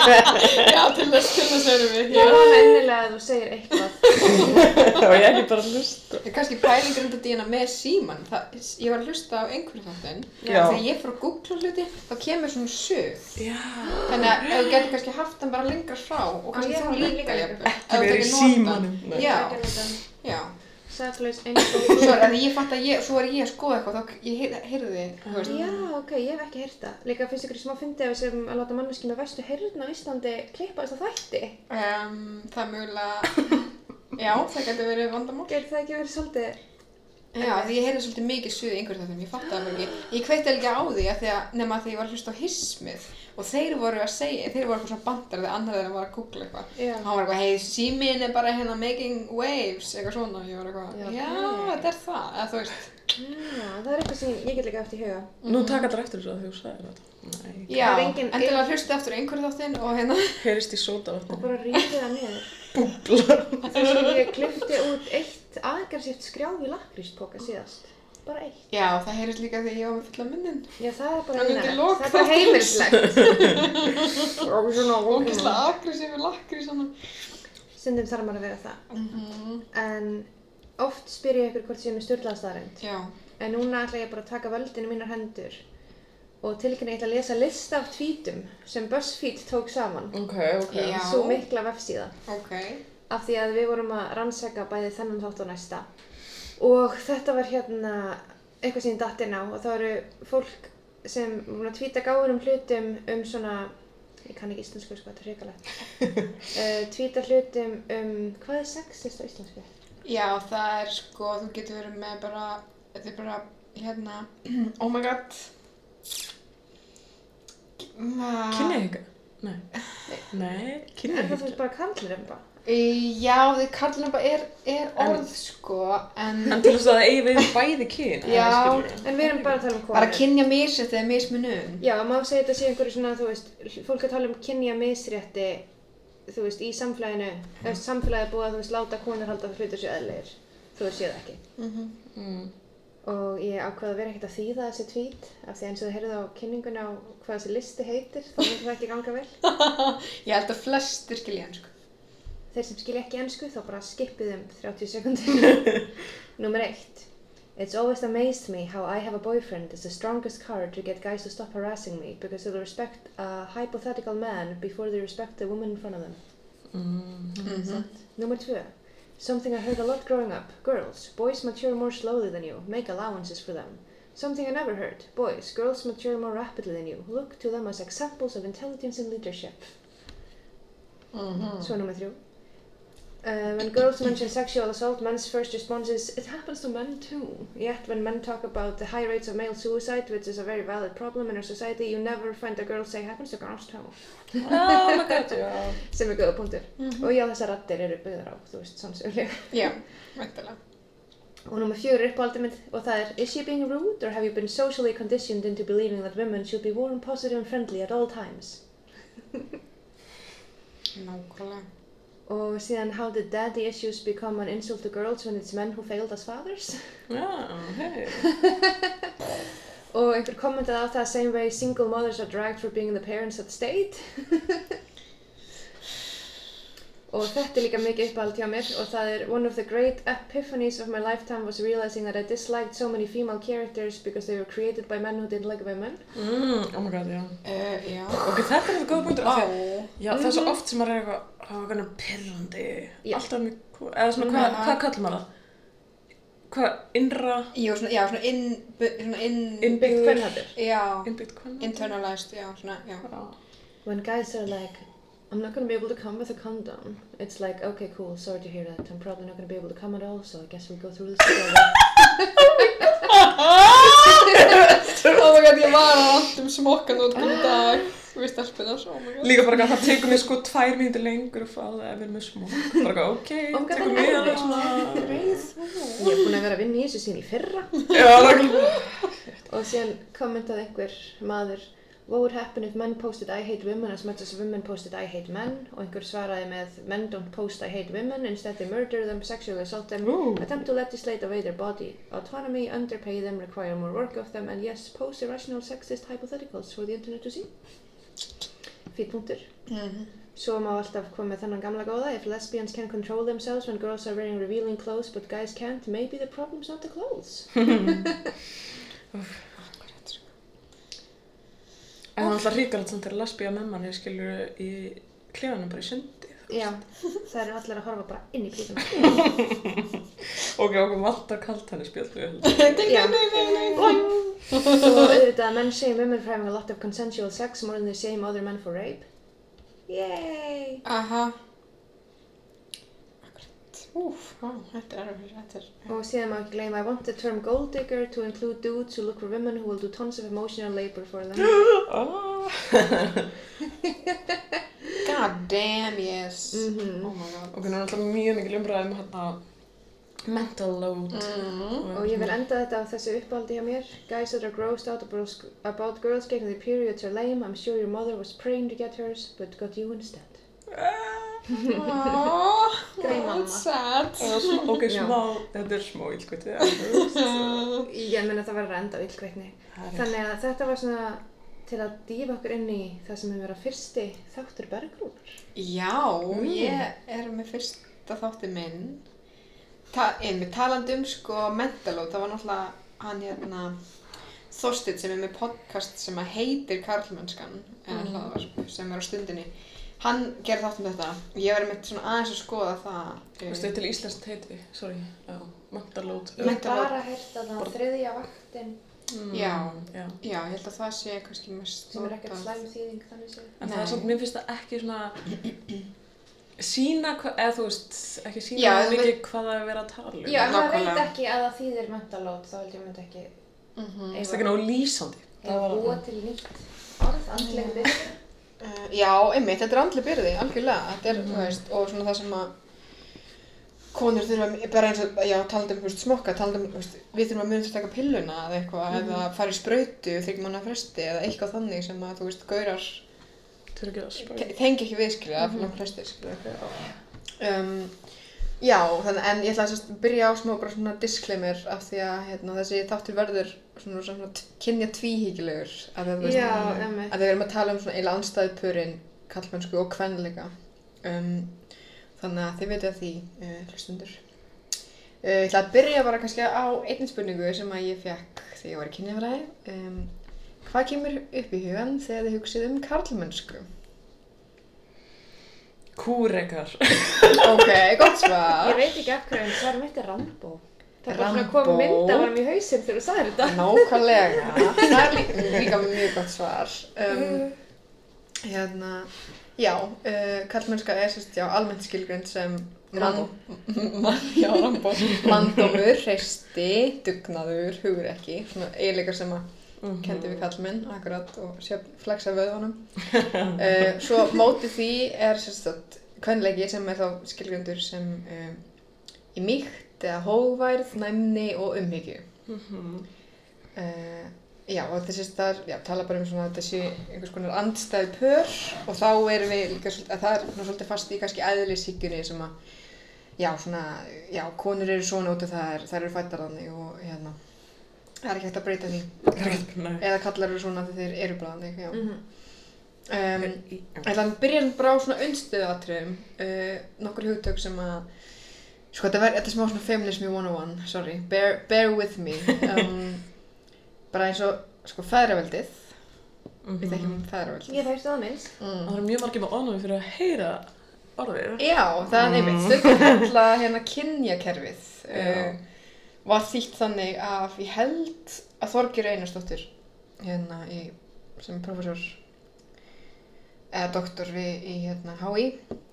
Já, til þess, til þess erum við Ég vona innilega að þú segir eitthvað. og ég ekki bara að hlusta. Ég kannski pælingur um þetta með síman. Það, ég var að hlusta á einhverju þáttinn. Já. Þegar ég fór að googla hluti, þá kemur svona sög. Já. Þannig að þú getur kannski haft hann bara lengra frá og kannski þú líka. Ekki verið í símanum. Nei. Já, já. Eins og... Svo er að ég fatt að ég, svo er ég að skoða eitthvað, þá ég heyr- heyrði, þú veist. Já, ok, ég hef ekki heyrt það. Líka finnst ykkur smá fyndið ef við sem að láta manneski með vestu heyrðna á Íslandi klippa þess að þætti. Um, það er mögulega, já, það getur verið vandamál. Getur það ekki verið svolítið... Já, því ég heyrði svolítið mikið suð í einhverjum þáttum, ég fatt það ekki. Ég kveitti ekki á því að því að, nema að því ég var að hlusta á hismið og þeir voru að segja, þeir voru eitthvað svona bandar þegar annar þeirra var að googla eitthvað. Já. Hann var eitthvað, hei, síminn er bara hérna making waves, eitthvað svona, ég var eitthvað, Já, já, þetta er það, eða þú veist. Já, það er eitthvað sem ég get líka eftir í huga. Nú taka allir eftir þessu að þú sagði þetta. Nei. Já, Það engin- endilega hlusta eftir einhverju þáttinn og hérna. Heyrist í sóta Og bara rífið það niður. Búblar. Þess að ég klippti út eitt aðgarsýft skrjáf í lakríspoka síðast. Bara eitt. Já, það heyrðist líka því ég var með fulla munnin. Já, það er bara lok Það er bara heimilislegt. Og svona Ógislega aggressífi lakkri svona. Stundum þarf maður að vera það. Mhm. En oft spyr ég ykkur hvort sem er stjórnlaðstæðarind. Já, En núna ætla ég bara að taka völdinu mínar hendur og tilkynna ég ætla að lesa lista af tvítum sem BuzzFeed tók saman. Ok, ok. Já. Svo mikla vefsíða. ok. Af því að við vorum að rannsaka bæði þennan þátt og næsta. Og þetta var hérna eitthvað sem ég datt inn á og það eru fólk sem voru að tvíta gáðurum hlutum um svona, ég kann ekki íslensku sko, þetta er hrikalegt. uh, tvíta hlutum um, hvað er sexist á íslensku? Já, það er sko, þú getur verið með bara, þetta er bara, hérna, oh my god. Kynniðinga? Nei. Nei, Er það þú bara karlremba? Í- Já, því karlnumba er, er En- orð sko, en En til þess að það eigi við bæði kyn. Já. En við erum bara að tala um konur. bara kynja misrætt eða mismunun. Já, má segja þetta sé einhverju svona, þú veist, fólk að tala um kynja misrétti, þú veist, í samfélaginu, mm. veist, samfélagið er búið að, þú veist, láta konur halda að hlutur sér eðlegir, þú veist, séð ekki. Mm Mm. Og ég ákvaði að vera ekkert að þýða þessi tvít, af því eins og þið heyrðu á kynninguna á hvað þessi listi heitir, þá myndi það ekki ganga vel. Ég held að flestir skilja hann sko. Þeir sem skilja ekki ennsku, þá bara skipið um 30 sekundir. Númer eitt. It's always amazed me how I have a boyfriend is the strongest card to get guys to stop harassing me because they'll respect a hypothetical man before they respect the woman in front of them. Mm. Mhm. Nummer tvö. Something I heard a lot growing up. Girls, boys mature more slowly than you. Make allowances for them. Something I never heard. Boys, girls mature more rapidly than you. Look to them as examples of intelligence and leadership. Mhm. So nummer þrjú. Uh, when girls mention sexual assault, men's first response is, it happens to men too. Yet when men talk about the high rates of male suicide, which is a very valid problem in our society, you never find a girl say, happens to girls too. Oh my god, já. Sem er góða punktur. Mhm. Og já, þessar rattir eru byggðar á, þú veist, sannsögulega. Já, væntalega. Og nummer fjögur er uppáhaldið mitt og það er Is she being rude or have you been socially conditioned into believing that women should be warm, positive and friendly at all times? Nákvæmlega. Og síðan How did daddy issues become an insult to girls when it's men who failed as fathers? Já, hei. Og einhver kommentaði á það same way single mothers are dragged for being the parents that stayed. og þetta er líka mikið uppáhald hjá mér og það er One of the great epiphanies of my lifetime was realizing that I disliked so many female characters because they were created by men who didn't like women. Mm, oh my god, já. Uh, já. Ok, þetta er þetta góða punktur. af Vá. því að- Já, það er svo oft sem maður er eitthvað, það var eitthvað pyrrandi, Já. alltaf mjög, eða svona, hvað, Mhm. hvað kallar maður það? Hvað, innra, Jú, svona, já, svona inn, svona inn, Innbyggður- kvenhatur. já, innbyggt hvað? internalized, já, svona. Já. When guys are like, I'm not gonna be able to come with a condom, it's like, okay, cool, sorry to hear that. I'm probably not gonna be able to come at all, so I guess we'll go through this together. oh my god, ég var að randum smokkan út um dag. Við stelpunar, oh my god. Líka bara að það tekur mig sko tvær mínútur lengur að fá það ef við erum með smók. Bara ok, Oh tekur alveg erfitt. svona. Ég er búin að vera að vinna í þessu sín í fyrra. Já, það Og síðan kommentaði einhver maður, what would happen if men posted I hate women as much as women posted I hate men? Og einhver svaraði með, men don't post I hate women, instead they murder them, sexually assault them, Ooh. attempt to legislate away their body, autonomy, underpay them, require more work of them, and yes, post irrational sexist hypotheticals for the internet to see. fýtt punktur. Mhm. Svo má alltaf koma með þennan gamla góða If lesbians can control themselves when girls are wearing revealing clothes but guys can't, maybe the problem's not the clothes. En það er alltaf ríkalegt samt þegar lesbíja með manni skilur í klefanum bara í sundi. Já, það eru allir að horfa bara inn í písum. Ok, okkur vantar kalt henni spjöldu. Já. Og auðvitað, menn shame women for having a lot of consensual sex more than they shame other men for rape. Yay! Aha. Úf, á, þetta er erfið, þetta er... Og síðan má ekki gleyma I want the term gold digger to include dudes who look for women who will do tons of emotional labor for them. Ah. God damn, yes. Mhm. Oh my god. Ok, nú er alltaf mjög mikil umræðum hérna mental load. Mm. Og ég vil enda þetta á þessu uppáldi hjá mér. Guys that are grossed out about, about girls getting their periods are lame. I'm sure your mother was praying to get hers, but got you instead. Er smá- Ok, smá, þetta er smá ílkviti. Ég meina það verður að enda á illkveitni. er Þannig að þetta var svona til að dýfa okkur inn í það sem hefur verið fyrsti þáttur bergrúnar. Já, Mm. ég er með fyrsta þátti minn. Ta einmitt talandi um sko mentalóð, það var náttúrulega hann hérna Þorsteinn sem er með podcast sem að heitir Karlmennskan eða Mm. sem er á stundinni. Hann gerði þátt um þetta. Ég var einmitt svona aðeins að skoða það. Þú veist, þetta er til íslenskt heiti, sorry. Já, mental load. Ég Men- hef bara heyrt að það þriðja vaktin Mm, Já. Já. Já, ég held að það sé kannski mest sem er ekkert slæm þýðing þannig séð. En það Nei. er samt, mér finnst það ekki svona sína eða þú veist, ekki sína Já, mikið hvað það er verið að tala um. Já, ef maður veit ekki að það þýðir mentalót þá held ég myndi ekki Mhm. Það er ekki nógu lýsandi. Það var búa til nýtt orð, andlega byrð. Uh, já, einmitt, þetta er andli byrði, algjörlega, þetta er, þú veist, og svona það sem að konur þurfa, bara eins og, já, talandi um, þú veist, smokka, talandi um, þú veist, við þurfum að muna til að taka pilluna eða eitthvað, Mhm. eða fara í sprautu, þryggja manna fresti, eða eitthvað þannig sem að, þú veist, gaurar er ekki að við, skilja, af Mhm. langt flestir, skilja. Um, já, þannig, en ég ætla að byrja á smá bara svona disclaimer af því að, hérna, þessi þáttur verður svona, svona kynja tvíhyggilegur, að það, þú veist, Já, að við erum að tala um svona eila anstæðpörin kallmennsku og kvenleika um, þannig að þið veitu að því uh, hlustundur uh, ég ætla að byrja bara kannski á einnig spurningu sem að ég fekk þegar ég var í kynjafræði um, hvað kemur upp í hugan þegar þið hugsið um karlmennsku? Kúrekar. ok, gott Ég svar veit ekki af hverju en svarum mitt er Rambo. Það er bara svona að Rambo. koma mynd af hann í hausinn þegar þú sagðir þetta. nákvæmlega það er líka, líka mjög gott svar um, hérna já, uh, kallmennska er sérst já, almennt skilgrind sem Rambo. man, já, Rambo manndómur, hreisti, dugnaður hugrekki, svona eiginleikar sem að Mhm. kendi við kallmenn, akkurat og flexa vöðunum uh, svo mótið því er sérst kvenleiki sem er þá skilgrindur sem um, í mýkt eða hóværð, næmni og umhyggju Mhm. Uh, já, og þessi staðar, já, tala bara um svona að þessi einhvers konar andstæði pör og þá erum við líka svolítið, að það er svona svolítið fast í kannski eðlisíkjunni sem að, já, svona, já, konur eru svona út af það er, þær eru fættar þannig og hérna, það er ekki hægt að breyta því, Nei. eða kallar eru svona þegar þeir eru þannig, já. Mhm. Um, ég ætla að byrja bara á svona undstöðatriðum, uh, nokkur hugtök sem að, sko þetta, þetta er smá svona feminism 101, sorry, bear, bear with me, um, bara eins og, sko, feðraveldið, við þekkjum um feðraveldið. Ég þauðst það minnst. Mm. Það er mjög margir með ánum fyrir að heyra orðið. Já, það er nefnitt, stundum alltaf hérna kynjakerfið uh, var þýtt þannig að ég held að Þorgir Einarsdóttir hérna í, sem er professor eða doktor við í hérna HÍ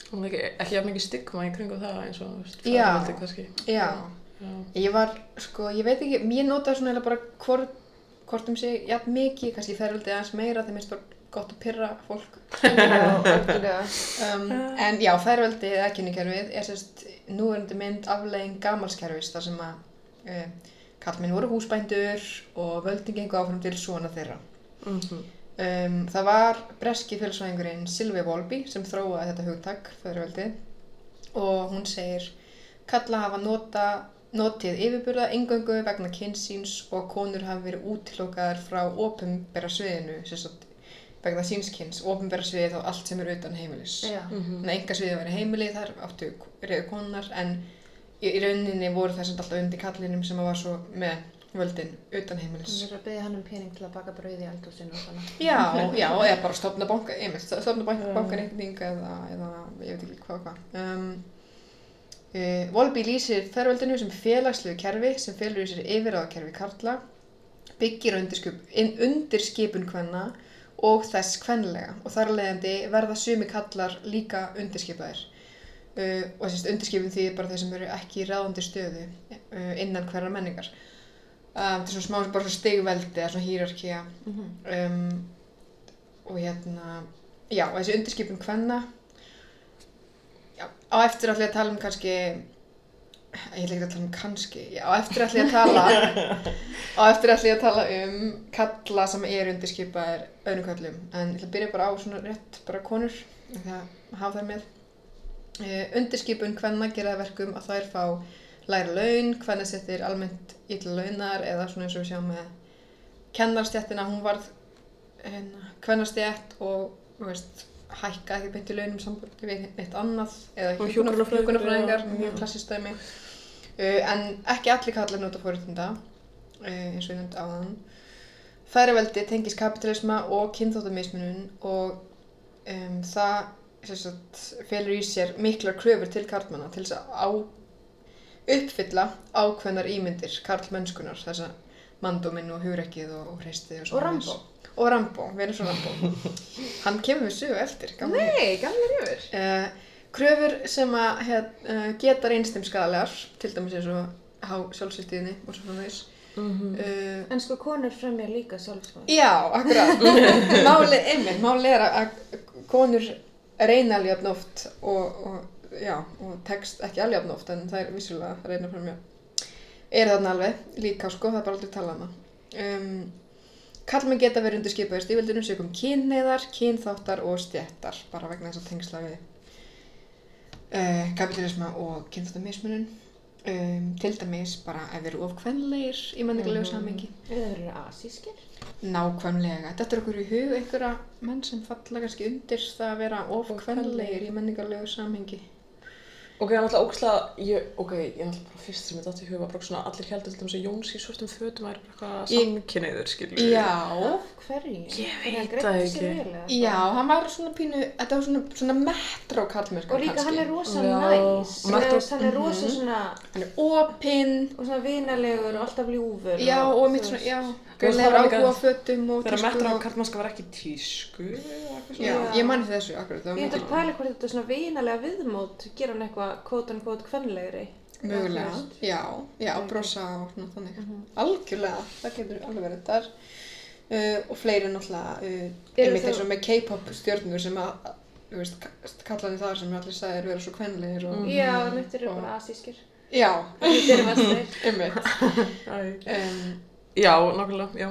er ekki, ekki jafn mikið stigma í kringu það eins og, þú veist, Já. kannski. Já, Já. ég var, sko, ég veit ekki, mér notaði svona bara hvort, hvort um sig, jafn mikið, kannski feðraveldið aðeins meira þegar minnst bara gott að pyrra fólk Já, um, en já, feðraveldið eða kynnikerfið er sérst núverandi mynd afleiðing gamalskerfis þar sem að uh, kallmenn voru húsbændur og völdin gengu áfram til svona þeirra. Mhm. Um, það var breski félsvæðingurinn Sylvia Wolby sem þróaði þetta hugtak, feðraveldið og hún segir kalla hafa nota, notið yfirburða engöngu vegna kynsíns og konur hafa verið útilókaðar frá opumbera sviðinu sem sagt vegna sínskins, ofinbæra sviðið og allt sem er utan heimilis. Mhm. Þannig að enga sviðið væri heimili, þar áttu reyðu konunar, en í, í rauninni voru það samt alltaf undir kallinum sem var svo með völdin utan heimilis. Þú verður að byggja hann um pening til að baka brauð í eldhúsinu og svona. Já, já, eða bara stofna banka, einmitt, stofna banka, Já. bankareikning eða, eða, ég veit ekki hvað hvað. Um, uh, Volby lýsir ferveldinu sem félagslegu kerfi sem felur í sér yfirráðakerfi Karla, byggir undirskipun kvenna og þess kvenlega og þar að leiðandi verða sumi kallar líka undirskipaðir. Uh, og þess undirskipun því bara þeir sem eru ekki í ráðandi stöðu uh, innan hverra menningar. Um, þetta er svona smá bara svona stigveldi eða svona hýrarkía um, og hérna já, og þessi undirskipun kvenna. Já, á eftir ætla ég að tala um kannski ég ætla ekki að tala um kannski já, á eftir ætla ég að tala á eftir ætla ég að tala um kalla sem er undirskipaðir öðrum kallum en ég ætla að byrja bara á svona rétt bara konur því að hafa þær með. Uh, undirskipun kvenna gera það verkum að þær fá læra laun, hvenna settir almennt illa launar eða svona eins og við sjáum með kennarstjættina, hún varð kvennarstjætt og veist, hækka ekki beint í launum sambandi við neitt annað eða já. mjög klassist dæmi uh, en ekki allir kallar nota fórhundinda uh, eins og ég nefndi áðan Færiveldi tengist kapitalisma og kynþáttamismunun og um, það sagt, felur í sér miklar kröfur til karlmanna til þess að á, uppfylla ákveðnar ímyndir karlmennskunar þess að mandóminn og hugrekkið og, hreistið og, Og Rambo. og Rambo, við erum svo Rambo hann kemur við sögu eftir gamli. Nei, gamli rjöfur. Uh, kröfur sem að hed, uh, geta reynst þeim skadalegar til dæmis eins og há sjálfsýttiðni og svo framvegis Mhm. uh, En sko, konur fremja líka sjálfsmáð. Já, akkurat. Máli, einmitt, máli er að konur reyna alveg oft og, og, já, og text ekki alveg jafn oft en það er vissulega reyna frá mjög. Er þarna alveg, líka sko, það er bara aldrei talað hana. Um, Kallmenn geta verið undir skipaður stífildunum sögum kynneðar, kynþáttar og stjættar, bara vegna þess að tengsla við uh, kapitalisma og kynþáttamismunum. Um, til dæmis bara ef við erum of kvenlegir í menningarlegu Mhm. samhengi. Eða verður asískir. Nákvæmlega. Þetta er okkur í hug einhverja menn sem falla kannski undir það að vera of Of kvenlegir í menningarlegu samhengi. Ok, ég er náttúrulega ógslag, ég, ok, ég er náttúrulega bara fyrst sem ég dætti í huga, bara svona allir heldur til dæmis að Jóns í svörtum fötum væri bara eitthvað samkynniður, skilur Já, hverju? Ég veit það sér ekki. vel, eða já, hann var svona pínu, þetta var svona, svona metró kallmörk Og líka hann er rosa næs. Hann er rosa Mhm. svona, Hann er opinn, og svona vinalegur og alltaf ljúfur. já, og mitt svona, já, Það var áhuga á fötum og Þegar tísku metra á og- karlmannska var ekki tísku eða eitthvað svona. Já. ég manni þessu akkurat, það var Ég veit að pæla hvort þetta er svona vinalega viðmót, gera hann eitthvað quote unquote kvenlegri. mögulega, já, já, Ok. brosa og svona þannig. Mhm. Algjörlega, það getur alveg verið þar. Uh, og fleiri náttúrulega, uh, Eru einmitt eins og með K-pop stjörnur sem að, þú veist, kallaði þar sem allir sagðir vera svo kvenlegir og, Mm. Já, mitt eru Og- bara asískir. já, Þetta eru Já, nákvæmlega, já.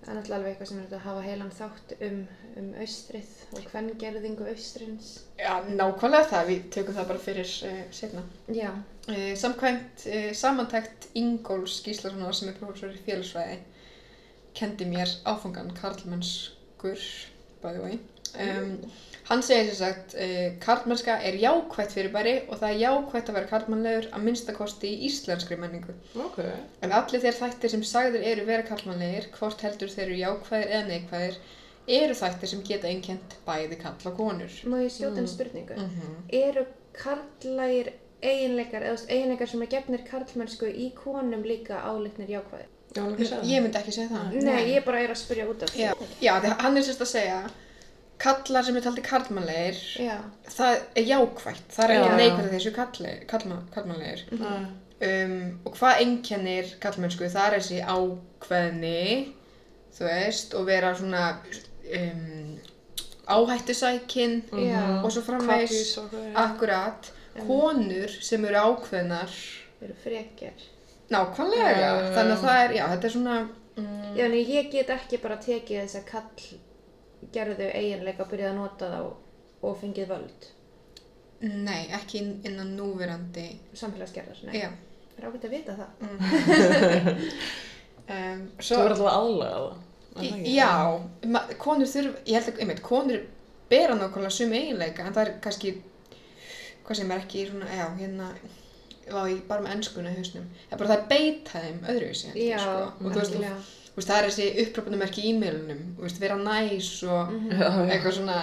Það er náttúrulega alveg eitthvað sem er að hafa heilan þátt um, um austrið og hverngerðingu austrins. já, nákvæmlega það, við tökum það bara fyrir uh, setna. Já. Uh, samkvæmt uh, samantækt Ingóls Gíslasonar sem er prófessor í félagsfræði kendi mér áfangan karlmennskur by the way um, hann segir sem sagt uh, karlmennska er jákvætt fyrirbæri og það er jákvætt að vera karlmannlegur að minnstakosti í íslenskri menningu Ok. en allir þeir þættir sem sagðir eru vera karlmannlegir hvort heldur þeir eru jákvæðir eða neikvæðir eru þættir sem geta einkent bæði kall og konur Má ég skjóta Mm. einn spurningu? mm Eru karlægir eiginleikar, eða eiginleikar sem er gefnir karlmennsku í konum líka álitnir jákvæðir? Já, ég myndi ekki segja það Nei, ég bara er að spyrja út af því. Já, já hann er sérst að segja kallar sem er taldi karlmannlegir Já. það er jákvætt, það er Já. ekki neikvægt að þessu kalli, kallma, karlmannlegir. Nei. um, og hvað einkennir kallmennsku, það er þessi ákveðni þú veist, og vera svona um, áhættusækin Já. og svo hvað akkurat, konur sem eru ákveðnar. Eru frekjar. nákvæmlega, þannig að það er, já, þetta er svona um, Já, en ég get ekki bara tekið þess að kall gerðu eiginleika og byrjaði að nota þá og fengið völd. nei, ekki inn- innan núverandi Samfélagsgerðar, nei. já Það er ágætt að vita það. um, Þú svo, verður alltaf aðlaga það. Já, konur þurfa, ég held að, einmitt, konur bera nákvæmlega sömu eiginleika, en það er kannski, hvað sem er ekki svona, já, hérna, var ég bara með ennskuna í hausnum, það er bara það er beita þeim öðruvísi, sko, og þú veist, þú veist, það er þessi upprópunumerki í e-mailunum, þú veist, vera næs og. Já, já. eitthvað svona,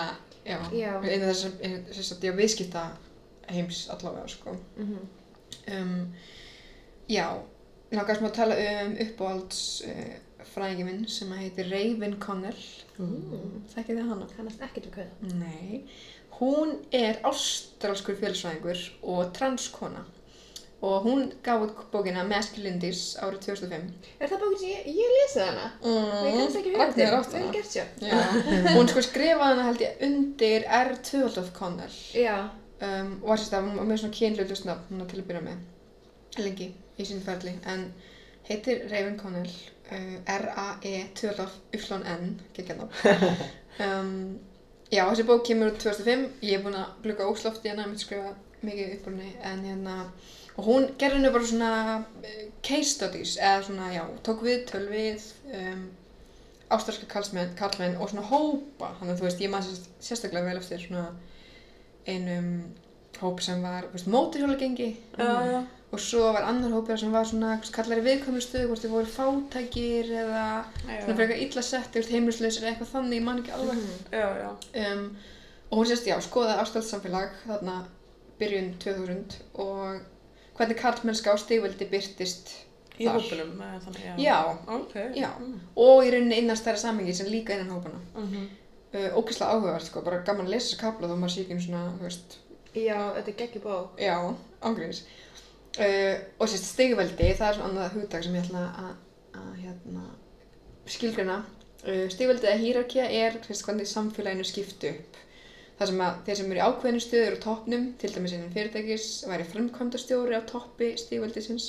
já, Já. einu þess að, þess að, já, viðskipta heims allavega, sko. Mhm. Um, já, sem að tala um uppáhalds uh, fræðingi minn sem að heitir Raven Connell, Mm. þekkið þið hana? Kannast ekkert við kauða. Nei, hún er ástralskur félagsfræðingur og transkona og hún gaf út bókina Masculinities árið 2005. Er það bókin sem ég, ég lesið hana? Ég kannast ekki við Ragnir átt Vel gert sjá. Já, hún sko skrifaði hana held ég undir R. Tvöldolf Connell um, og var sérst að hún var með svona kynlöldust nafn hún til að byrja með lengi í sín ferli en heitir Raven Connell uh, R-A-E Tvöldolf Y-N geggja nafn um, Já, þessi bók kemur út 2005 ég er búin að glukka ósloft í hana ég myndi skrifa mikið upp úr henni en hérna og hún gerði henni bara svona uh, case studies eða svona, já, tók við töl við um, ástralska karlmenn, karlmenn og svona hópa þannig að þú veist, ég maður sérst, sérstaklega vel eftir svona einum hóp sem var, þú veist, móturhjólagengi Já, já. og svo var annar hópur sem var svona kallari viðkvæmur stöðu, hvort þið voru fátækir eða svona fyrir eitthvað illa sett, heimilislausir eða eitthvað þannig, ég man ekki alveg Já, já. um, og hún sérst, já, skoðaði ástæðt samfélag þarna byrjun 2000 og hvernig karlmennska á stigveldi byrtist Í þar. hópunum, þannig, já. Já, Ok. já, Mm. og í rauninni innan stærra samhengi sem líka innan hópana. Mhm. Uh, ógeðslega áhugavert, sko, bara gaman að lesa þessa kapla þó maður sé ekki einu svona, veist, Já, þetta er geggjur bók. já, ángríns. Uh, og sérst, stigveldi, það er svona annað hugdag sem ég ætla að, að hérna, skilgrina. Uh, stigveldi eða hýrarkja er, hvernig samfélaginu skiptu upp. Það sem að þeir sem eru í ákveðinu stöður á toppnum, til dæmis innan fyrirtækis, væri fremkvæmdastjóri á toppi stigveldisins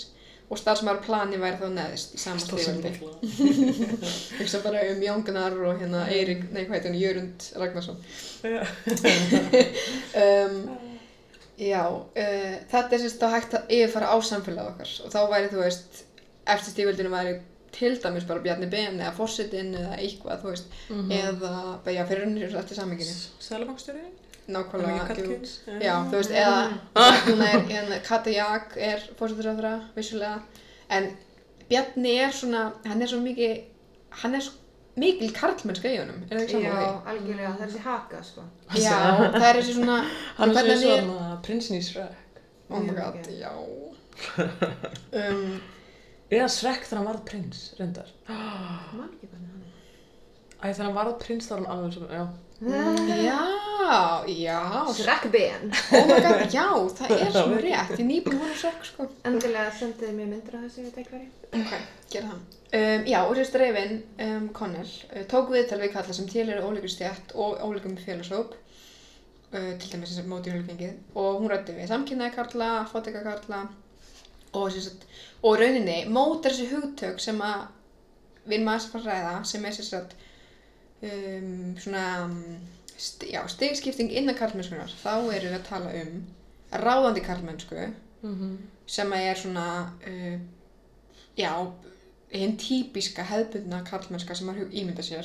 og starfsmaður væri þá neðist í sama stigveldi. Hugsa bara um Jóngunar og hérna Eirik, nei hvað heitir hann, Jörund Ragnarsson. Um, já, uh, þetta er sérst þá hægt að yfirfara á samfélag okkar. Og þá væri þú veist, eftir stíföldinu væri til dæmis bara Bjarni Ben eða Fossetin eða eitthvað, þú veist, Mhm. eða, bara, já, fyrir rauninni eftir samminginu, Sælabankstjóri? nákvæmlega, jú. Kallkins? Já, þú veist, eða hún er, Kata Jak er fórsetisráðra, vissulega, en Bjarni er svona, hann er svo mikið, hann er svo mikil karlmennska í honum, er það ekki saman Já, algjörlega. Það er þessi haka, sko. Já, það er þessi svona, Hann er svona prinsinn í Shrek. oh my god, já. Um, Eða Shrek þegar hann varð prins, reyndar. Ég man ekki hvernig hann er. Æ, þegar hann varð prins þá var hann alveg sem, já. já, já, Shrekben. oh my god, já, það er svona rétt, ég nýbúin að hóra srekk, sko. Endilega sendiði mér myndir af þessu við tækveri. Ok, gera það. Um, já, og sérst Reifin um, Connell uh, tók viðtal við kalla sem til eru ólíkur stjætt og ólíkum félagshóp uh, til dæmis þessar móti hjálpingið og hún rætti við samkynnaði karla, fóteka karla og sérst og rauninni mótar þessi hugtök sem að við erum aðeins að fara að ræða sem er sérst um, svona um, st já, stigskipting innan karlmennskunar þá erum við að tala um ráðandi karlmennsku Mhm. sem að er svona uh, já, hinn típiska hefðbundna karlmennska sem maður ímynda sér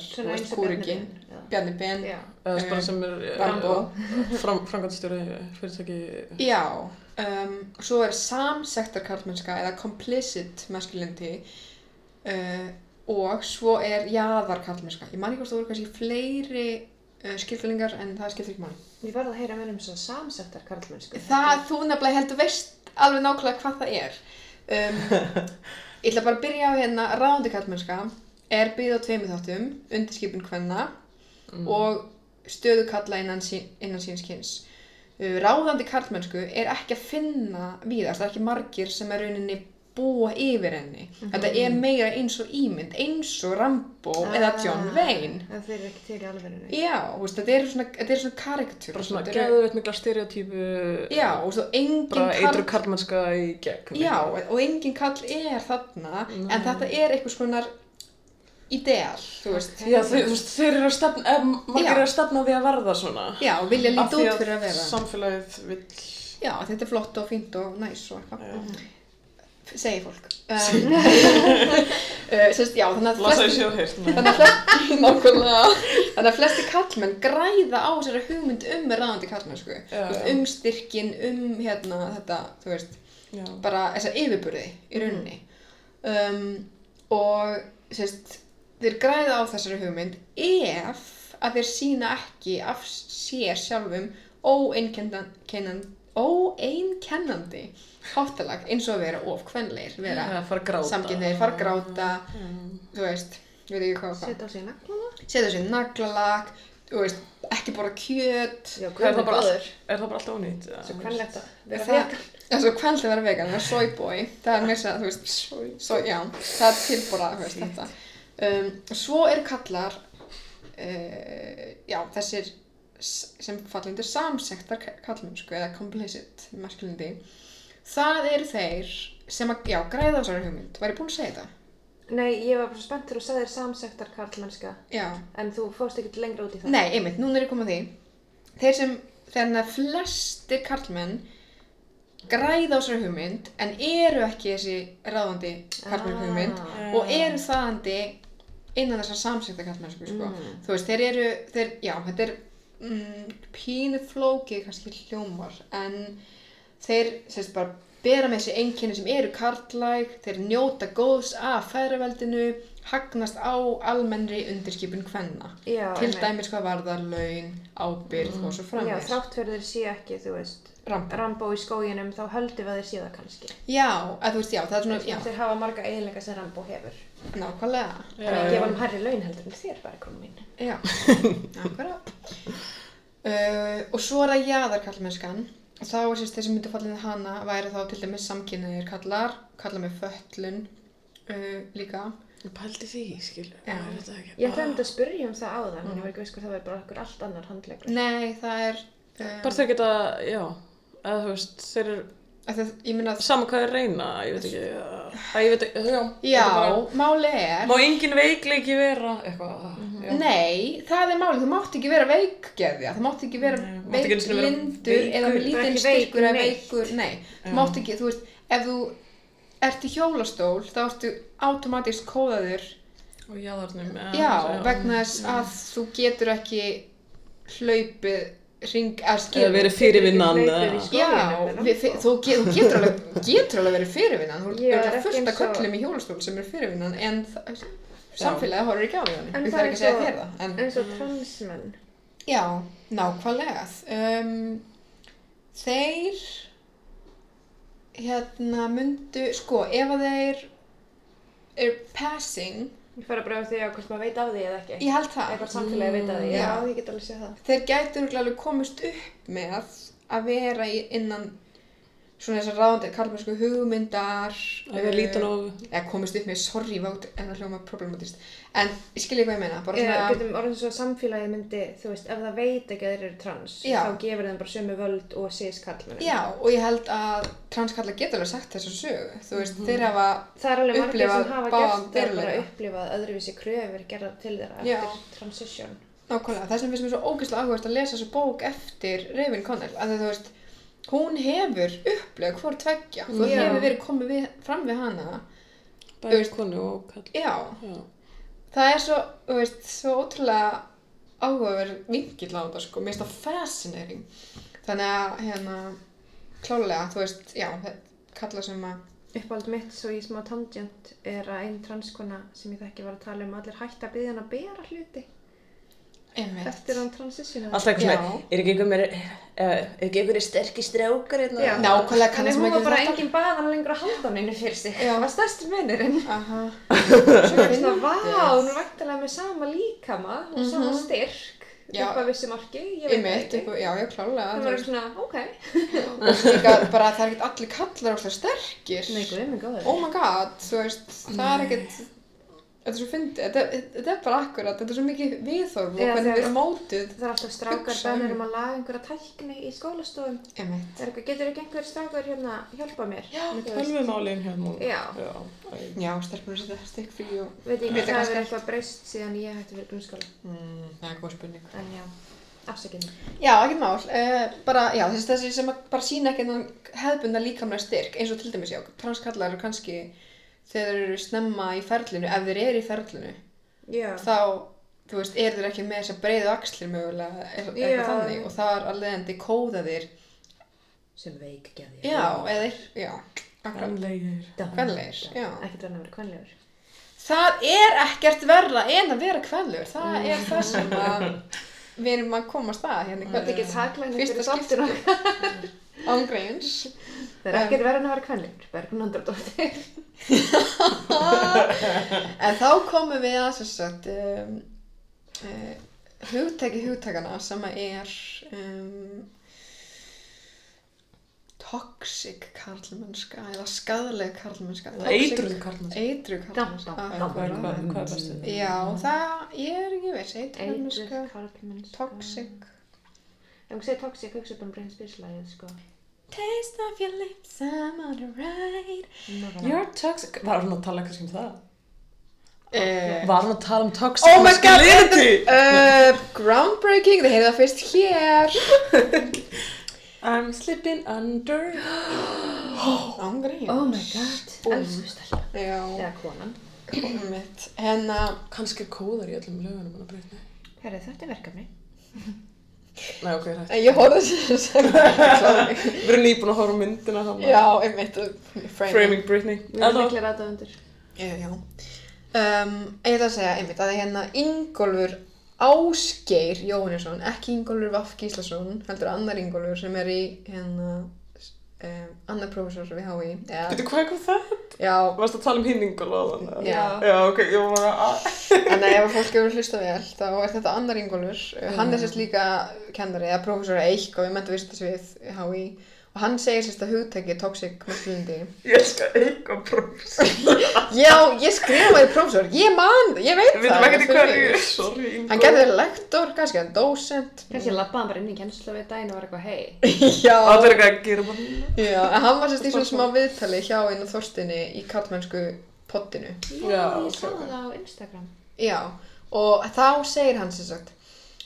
kúrikinn. Bjarni Ben Rambo. fram, framkvæmstjóri fyrirtæki. já, um, svo er samsektar karlmennska eða complicit masculinity uh, og svo er jaðar karlmennska ég man ekki hvort það voru kannski fleiri uh, skilfælingar en það skiptir ekki máli Ég varð að heyra mér um svona samsettar karlmennsku. Það, þú nefnilega heldur veist alveg nákvæmlega hvað það er. Um, ég ætla bara að byrja á hérna ráðandi kallmennska er byggð á tveimur þáttum, undirskipun kvenna Mm. og stöðu kalla innan, sín, innan síns kyns. Uh, ráðandi karlmennsku er ekki að finna víðast, það er ekki margir sem er rauninni búa yfir henni. Þetta er meira eins og ímynd, eins og Rambo eða John Wayne. Það eru ekki til í alveginu. Já, veist, þetta er svona, þetta er svona karikatúr. Bara svona geðveit mikla stereotypu. Já, og svo engin Bara karl- eitru karlmennska í gegn. Já, og engin kall er þarna, Nei. en þetta er einhvers konar ideal, þú veist. Já, þeir, þú veist, þeir eru að stefna, ef margir Já. eru að stefna því að verða svona. Já, vilja Af líta því út fyrir að vera. samfélagið vill... Já, þetta er flott og fínt og næs og eitthvað. Já. Segir fólk. Uh, sérst, já, þannig að Lasa í flestir, sjóðhirt. þannig að þannig að flestir kallmenn græða á þessari hugmynd um ráðandi kallmenn, sko. Já, já. Um styrkin, um hérna þetta, þú veist, Já. bara þessa yfirburði í rauninni. Um, og, sérst, þeir græða á þessari hugmynd ef að þeir sína ekki af sér sjálfum óeinkennandi, háttalag eins og að vera of kvenleir, vera gráta. samkynneir, fara að gráta, Mm. þú veist, ég veit ekki hvað. Setja á sig naglana. setja sér naglalag, þú veist, ekki bara kjöt, Já, er það bara góður. Er það bara alltaf ónýtt? Svo kvennlegt að vera vegan. það er svo kvenlega að vera vegan, það er soyboy, það er mér að, þú veist, so, já, það er til bara, þú veist, þetta. Um, svo eru kallar, uh, já, þessir sem fallindur samsektar kallmennsku eða complicit masculinity, það eru þeir sem að, já, græða þessari hugmynd, ég búin að segja þetta? Nei, ég var bara spennt þegar þú sagðir samsektar karlmennska, Já. en þú fórst ekkert lengra út í það. Nei, einmitt, núna er ég komið að því. Þeir sem, þegar að flestir karlmenn græða á þessari hugmynd en eru ekki þessi ráðandi karlmenn hugmynd Ah. og eru þaðandi innan þessar samsækta karlmennsku, sko. Mm. Þú veist, þeir eru, þeir, já, þetta er mm, pínu flókið kannski hljómar en þeir, sérst bara, bera með þessi einkenni sem eru karlæg, þeir njóta góðs af fæðraveldinu, hagnast á almennri undirskipun kvenna Já, til dæmis hvað varðar laun, ábyrð og svo Já, framvegis. þrátt fyrir þeir séu ekki, þú veist, Rambo. Rambo í skóginum, þá höldum við að þeir séu það kannski. Já, að veist, já, það er svona, já, Þeir hafa marga eiginleika sem Rambo hefur. Nákvæmlega. Það er að gefa hann hærri laun heldur en þér bara, konum mín. Já, nákvæmlega. Uh, og svo er það jaðarkallmennskan. Og þá er sérst þeir sem myndu fallið í hana væri þá til dæmis samkynniðir kallar, kallar með föllun uh, líka. Ég pældi því, skilju. Já. Ég það ætlaði um þetta að spyrja um það áðan, en ég var ekki veist hvað það verður bara okkur allt annar handlegur. Nei, það er... Uh, Bara þeir geta, já, eða þú veist, þeir eru, að það, ég minna að... sama hvað þeir reyna, ég veit ekki, að ég veit ekki, já. Já, er bara- máli er... Má engin veikleiki vera, eitthvað, já. Nei, það er málið, þú mátt ekki vera veikgeðja, þú mátt ekki vera veiklindur eða með lítinn styrkur eða veikur, nei, þú mátt ekki, þú veist, ef þú ert í hjólastól, þá ertu automatist kóðaður, Og jáðarnum, já, vegna þess að þú getur ekki hlaupið ring, eða verið fyrirvinnan, þú, ge- þú getur alveg, getur alveg verið fyrirvinnan, þú er fullt af köllum í hjólastól sem er fyrirvinnan, en það, samfélagið horfir ekki á því En það er ekki að segja þér það, en... eins og transmenn. Já, nákvæmlega. Um, þeir hérna myndu, sko, ef að þeir er passing, Ég fara bara á því að hvort maður veit af því eða ekki. ég held það, Eitthvað samfélagi veit af því. Já. Já, ég get alveg séð það. þeir gætu örugglega alveg komist upp með að vera í, innan svona þessar ráðandi karlmennsku hugmyndar Að vera lítan og, eða komist upp með sorry vátt en það hljóma problematist en ég skilja hvað ég meina bara Eða svona getum orðin svo að samfélagi myndi, þú veist, ef það veit ekki að þeir eru trans, Já. þá gefur þeim bara sömu völd og cis karlmennum. já og ég held að transkallar geta alveg sagt þessu sögu þú veist Mhm. þeir hafa Það er alveg margir Upplifað sem hafa báðan gert þeir bara upplifað öðruvísi kröfur gerðar til þeirra Já. eftir transition. Nákvæmlega, þess vegna finnst mér svo ógeðslega áhugast að lesa þessu bók eftir Raven Connell, að þú veist, hún hefur upplegað hvort tveggja, þú hefur verið komið við, fram við hana, bæði konu og kall. já, Já. Það er svo, þú veist, svo ótrúlega áhugaverð vinkill á þetta, sko, mér finnst það fascinating, þannig að, hérna, klálega, þú veist, já, þetta kalla sem að, Uppáld mitt, svo í smá tangent, er að einn transkona sem ég þekki var að tala um allir hætti að byggja hann að bera hluti einmitt, eftir hann transitionaði. Alltaf eitthvað svona, er ekki einhver meiri, er ekki einhverju sterkir strákar hérna? Já. nákvæmlega Þannig kannast hún var ekki bara þetta, engin baðan lengur að halda hann einu fyrir sig. Já. Það var stærsti munurinn. aha, Svo finnst það, vá, hún er væntalega með sama líkama og sama Mhm. styrk Já. upp að vissi marki, ég veit einmitt, það ekki. eitthvað, já, já, klálega, Það þú var veist, svona, ok. og líka bara það er ekkert allir kallar óslega sterkir, Nei, guð, minn góður. oh my god, þú veist, það er ekkert, þetta er svo fyndið, þetta, þetta er bara akkurat, þetta er svo mikið viðhorf og hvernig við erum mótuð, Það er alltaf strákar bennir um að laga einhverja tækni í skólastofum. Er eitthvað, getur ekki einhver strákar hérna hjálpa mér? Já, Þú veist, Tölvumálin hérna. Já. Já. já, stelpur að setja stikk frí og, Veit ég það hefur eitthvað breyst síðan ég hætti fyrir grunnskóla. mm, það er góð spurning. En já. Afsakið mig. Já, ekki mál. Uh, bara, já, þessi, þessi sem að bara sína ekki þennan hefðbunda líkamlega styrk, eins og til dæmis, já, transkallar eru kannski þegar þeir eru snemma í ferlinu, ef þeir eru í ferlinu, Já. þá, þú veist, eru þeir ekki með þess að breiðu axlir mögulega, eitthvað Já. þannig, og þar að leiðandi kóða þeir, Sem veik geði. já, eða, já, akkurat, Grannlegir. kvenlegir, já. Ekkert verðan að vera kvenlegur. Það er ekkert verra en að vera kvenlegur, það er það sem að við erum að komast að hérna í Þetta er kvöld. ekki taklæðin Fyrsta fyrir þáttina. Ángreins. Það er ekkert verðan að vera kvenlegur. Bergrun Andradóttir. En þá komum við að sagt um, uh, hugtæki hugtækana sem að er um, toxic karlmennska eða skadleg karlmennska. Eitruð karlmennska. Eitruð karlmennska. Hvað er- akkurat. hvað- hvað er bestu? Já, það, er ekki veist, Eitruð karlmennska, toxic. Ef hún segir toxic, hugsa upp um Brain Spears-lægið, sko. Taste of your lips, I'm on the ride. You're toxic. Var hún að tala kannski um það? Uh, Var hún að tala um toxic oh my god, masculinity? uh, groundbreaking, þið heyrðu það fyrst hér. I'm slipping under. Ángreins. Oh my god. Elsku stelpa. Já, Eða konan. Hennar, Kannski kóðar í öllum lögunum hann að breytni. Herri, þetta er verkefni. Nei, ok, hægt. en ég horfði þess að Við erum nýbúin að horfa myndina hann. Já, einmitt, uh, framing. Framing Britney. Við erum Eða- miklir aðdáðundur. Já, já. Um, ég ætla að segja einmitt að hérna Ingólfur Ásgeir Jóhannesson, ekki Ingólfur Vaff Gíslason, heldur annar Ingólfur sem er í hérna um, annar prófessor við HÍ. Veitu hvað er hvað það? já, Varst að tala um hinn Ingólf á þann? Já. Já, ok, ég var að... Þannig að ef fólk hefur hlusta vel, þá er þetta annar Ingólfur. Hann er sérst líka kennari, eða prófessor eitthvað við mentu vísindasvið HÍ og hann segir sérst að hugtæki toxic masculinity. Ég elskar eitthvað prófessor. Já, ég skrifaði prófessor, ég man, ég veit Við veitum það. ekkert í fyrir hverju. Sorry. Hann gerði lektor, kannski hann dósent. Kannski lappaði hann bara inn í kennslu við daginn og var eitthvað, hei. Já, Það er eitthvað að gera bara. já, en hann var sérst í svona smá viðtali hjá einu þorstinni í karlmennsku pottinu. Já, ég sá það á Instagram. Já, og þá segir hann sagt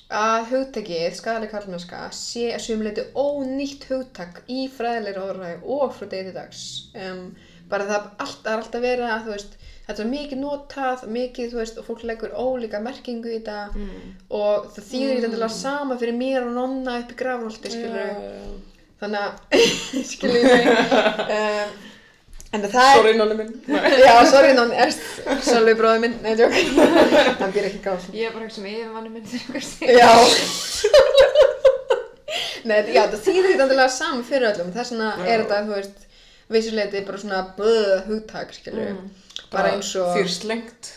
að hugtakið, skadaleg karlmennska, sé að sumuleiti ónýtt hugtak í fræðilegri orðræði og frá degi til dags. Um, bara það, allt, það er alltaf verið að, veist, þetta er mikið notað, mikið, þú veist, og fólk leggur ólíka merkingu í þetta Mm. og það þýðir ekki endilega sama fyrir mér og nonna upp í grafnholti, skilur Já, þannig að, skilur mig, um, en það er, Sorry, nonni minn. Nei. já, sorry, nonni, erst, Sölvi bróði minn, nei, tjók, hann býr ekki grafnholti. Ég er bara ekki sem yfirmanni minn þegar eitthvað segir. Já Nei, já, það þýðir ekki endilega saman fyrir öllum þess vegna er þetta, þú veist vissuleiti bara svona blöð hugtak, skilur Mm. bara eins og er slengt.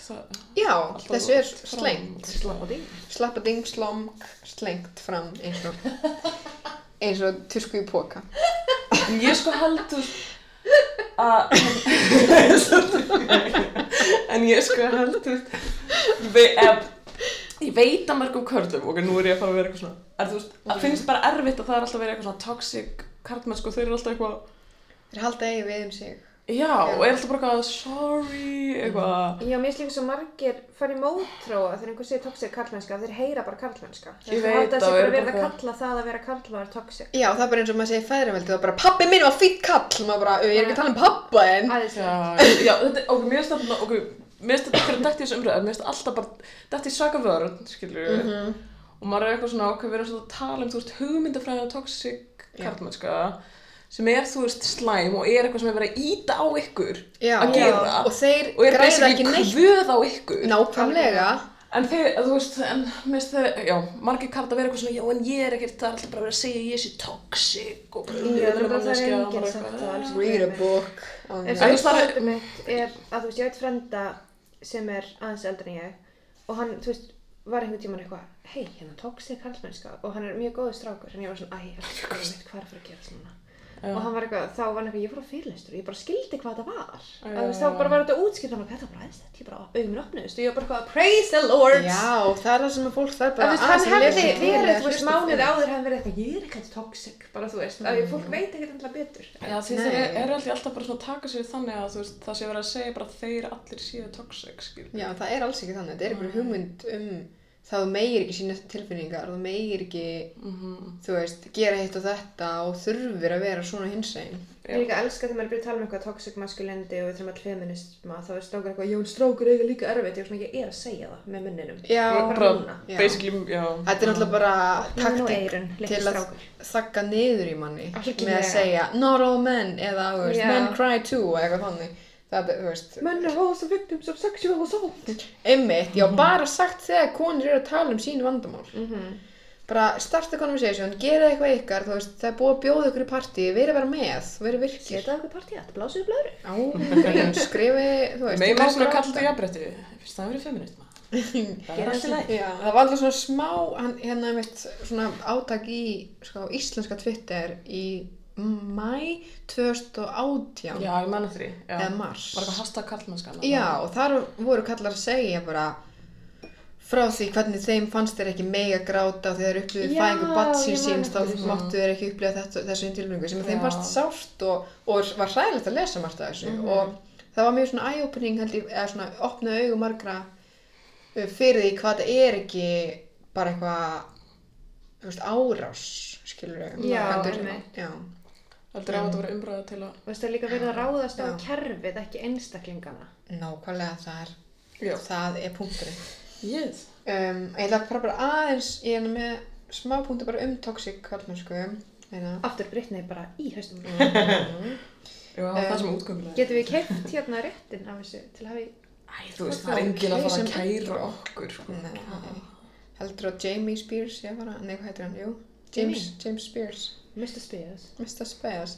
Já, þessu er fram. slengt Slappa því. slappa ding, slomg, slengt fram eins og eins og tusku í póka ég sko heldur að en ég sko heldur ég veit, ef, ég veit að mörgum körlum og nú er ég að fara að vera eitthvað svona er, veist, að finnst bara erfitt að það er alltaf verið eitthvað svona toxic karlmenn sko, þeir eru alltaf eitthvað þeir halda eigi við um sig já, og er alltaf bara eitthvað sorry, eitthvað Já, mér finnst líka svo margir fara í mótróa þegar einhver segir toxic karlmennska, þeir heyra bara karlmennska. Ég Þeir veit halda það, og bara eru verið bara að eitthvað- kalla það að vera karl vera toxic. Já, það er bara eins og maður segir fæðraveldi það er bara pappi minn var fýtt kall maður bara, "Ö, ég er ekki að tala um pappa en Aðeins já, já, þetta, ok, mér finnst þetta ok, mér finnst þetta fyrir dætt í þessu umræðu mér finnst alltaf bara dætt í skilju, Mhm. og maður er eitthvað svona ok, við erum svona að tala um, þú veist, hugmyndafræði og toxic Já. karlmennska sem er, þú veist, slæm og er eitthvað sem er verið að íta á ykkur Já, að gera. og þeir og er græða basically ekki neitt. kvöð á ykkur. Nákvæmlega. En þeir, þú veist, en minnst þeir, já, margir kallt að vera eitthvað svona, já, en ég er ekkert, það er alltaf bara að segja að ég sé toxic og bara, Já, ég er er bara er og það, alls read a book. En þú veist, það er- er að þú veist, ég veit frenda sem er aðeins eldri en ég og hann, þú veist, var einhvern tímann eitthvað hei, hérna toxic karlmennska. Og hann er mjög góður strákur. En ég var svona, æ, elsku mitt, hvað er að fara að gera svona Já. Og hann var eitthvað, þá var hann eitthvað, ég fór á fyrirlestur og ég bara skildi hvað það var. Að þá bara var þetta útskipt hann var þetta bara aðeins ég bara, auðvitað opnuðist og ég var bara eitthvað, praise the lord. Já, það er það sem að fólk þarf að bara veist, hann að hefði verið, þú veist, fyrir. áður hefði verið eitthvað, ég er eitthvað toxic bara þú veist, að fólk veit ekkert alltaf betur. Já, því eru er alltaf bara að taka sér þannig að það sé verið að segja bara að þeir allir er ekki er þá meir ekki sína tilfinningar, þú meir ekki, Mhm. þú veist, gera hitt og þetta og þurfir að vera svona hinsegin. Ég líka elska þegar maður er byrjað að tala um eitthvað toxic masculinity og við þurfum all feminisma þá er strákar eitthvað, jón strákur eiga líka erfitt ég er svona, ég er að segja það með munninum Já, bara. Já. basically, já. þetta er náttúrulega bara Taktik til að þakka niður í manni Algjörlega. með að segja not all men eða þú veist, men cry too eða eitthvað þannig. Það er, þú veist, Men are also victims of sexual assault einmitt, ég á bara sagt þegar konur eru að tala um sín vandamál. mm bara starta conversation, gera eitthvað ykkar þú veist, það er búið að bjóða ykkur í partí verið bara með, verið virkir Setja okkur partíat, blásið upp blöðru á, grín, skrifi, þú veist með kallt og alltaf. jafnbretti, fyrst það verið feminist maður. Það er. Já, var alltaf svona smá hann, hérna mitt svona átak í sko, íslenska Twitter í mæ 2018 Já, ég manna því. Eða mars. Var eitthvað hashtag kallmennskana. Já, og þar voru kallar að segja bara frá því hvernig þeim fannst þeir ekki mega gráta þegar þeir upplifið Já, fæðingu ég man síns þá máttu þeir ekki upplifa þetta, þessu tilbyggingu sem þeim fannst sárt og, og var hræðilegt að lesa margt af þessu. Mhm. og það var mjög svona eye-opening ég, eða svona opnaði augu margra uh, fyrir því hvað það er ekki bara eitthvað árás skilur við Já, Já, Heldur að verið umræða til að... Og það er líka verið að ráðast á Já. kerfið, ekki einstaklingana nákvæmlega það er Já. það er punkturinn Yes. Um, ég ætla að fara bara aðeins, ég er með smá punktu bara um toxic kallmennsku. Meina. Aftur Brittany bara í haustum Mm. Já, það var það sem er útgöngulega. Getum við keift hérna réttin af þessu til að hafa í Æ, þú veist, það er enginn að fara að kæra okkur, sko. Nei. Heldur að Jamie Spears, ég bara, nei hvað heitir hann, jú? James, James Spears, Mr. Spears Mr. Spears.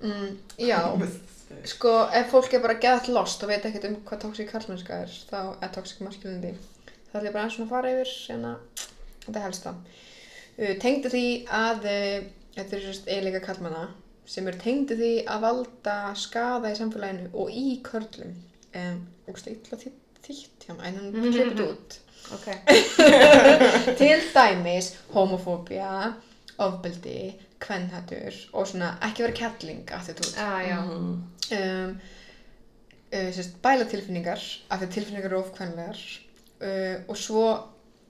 Mm, já, sko ef fólk er bara gett lost og veit ekkert um hvað toxic kallmennska er, þá er toxic masculinity. Það ætla ég bara eins og að fara yfir hérna, þetta helsta. Uh, tengdu því að uh, þetta er sérst eiginleika kallmanna sem er tengdu því að valda skada í samfélaginu og í körlum. Um, og illa þýtt hjá maður, en hann klippið út. Ok Til dæmis homofóbía, ofbeldi, kvennhættur og svona ekki vera kettling attitút. Ah, já Mhm. Um, uh, sérst, bæla tilfinningar að tilfinningar eru ofkvennlegar uh, og svo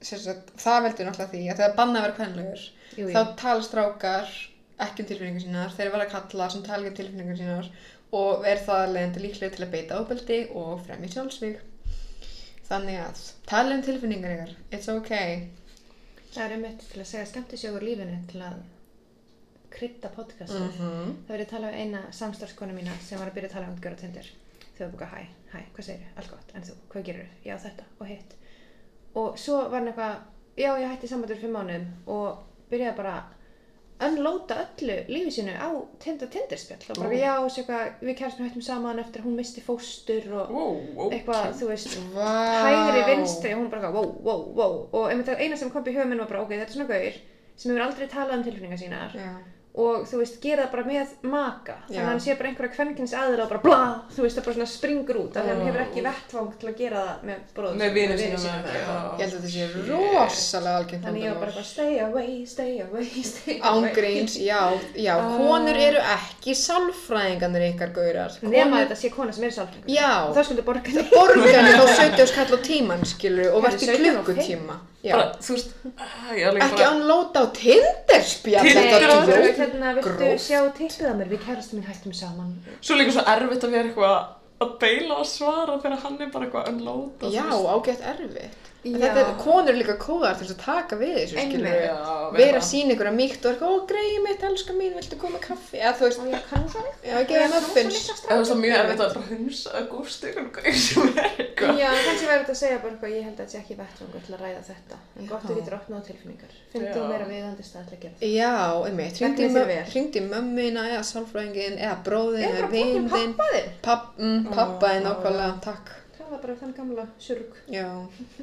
sérst, það veldur náttúrulega því að þegar banna að vera kvennlegur Jú, jú. þá tala strákar ekki um tilfinningar sínar, þeir verða kalla sem tala ekki um tilfinningar sínar og er það leiðandi líklega til að beita ofbeldi og fremja sjálfsvíg. Þannig að tala um tilfinningar ykkar, it's okay. Það er einmitt til að segja skemmtisögur lífinu til að krydda podcastið. -hmm. Það verið að tala um eina samstarfskona mína sem var að byrja að tala um Gjörð Tindur. Þau var búin að hæ, hæ, hvað segir Allt gott, en þú, hvað gerir Já, þetta og hitt. Og svo var hann eitthvað, já, ég hætti sambandur fimm mánuðum og byrjaði bara að unloada öllu lífi sínu á Tinder Tinderspjall. Og bara, Ó. já, svo eitthvað, við kæristum hættum saman eftir að hún misti fóstur og Wow, ok. eitthvað, þú veist, Vá. hægri vinstri og hún bara, wow, wow, wow. Og eina sem kom upp í höfum minn var bara, ok, þetta er svona gaur sem hefur aldrei talað um tilfinningar sínar Já. Og þú veist, gera það bara með maka þannig að hann sé bara einhverja kvenkins aðra og bara bla, þú veist, það bara svona springur út af því að hann hefur ekki vettvang til að gera það með bróður Með já. já. Ég held að þetta sé rosalega algengt þannig ég var bara stay away, stay away, stay away Ángríns, já, já, konur eru ekki sálfræðingarnir ykkar gaurar. nema þetta sé kona sem er sálfringur Já. þá skuldu borga henni Borgarni þá 17 skall á tíman, skilur, og Herri, verði 17 og klukkutíma. Bara, þú veist, alveg Ekki unloada á Tinderspjall, er hérna, viltu sjá tippið að mér? Við kærastum mín hættum saman. Svo líka svo erfitt að vera eitthvað að beila og svara þegar hann er bara eitthvað unload. Já, ágætt erfitt. Þetta er, konur eru líka kóðar til að taka við þessu, skilur. Já, Vera að sína ykkur að mýkt og eitthvað, ó, greiði mitt, elska mín, viltu koma með kaffi? Eða þú veist, já, ég geði muffins. Það er svo mjög erfitt að hunsa að gústi ykkur sem er eitthvað. Já, kannski væri þetta að segja bara eitthvað, ég held að þetta sé ekki vettvangur til að ræða þetta. En gott þú getur opnað á tilfinningar. Já. þú meira viðandi stað til að gera það. Já, einmitt, hringdi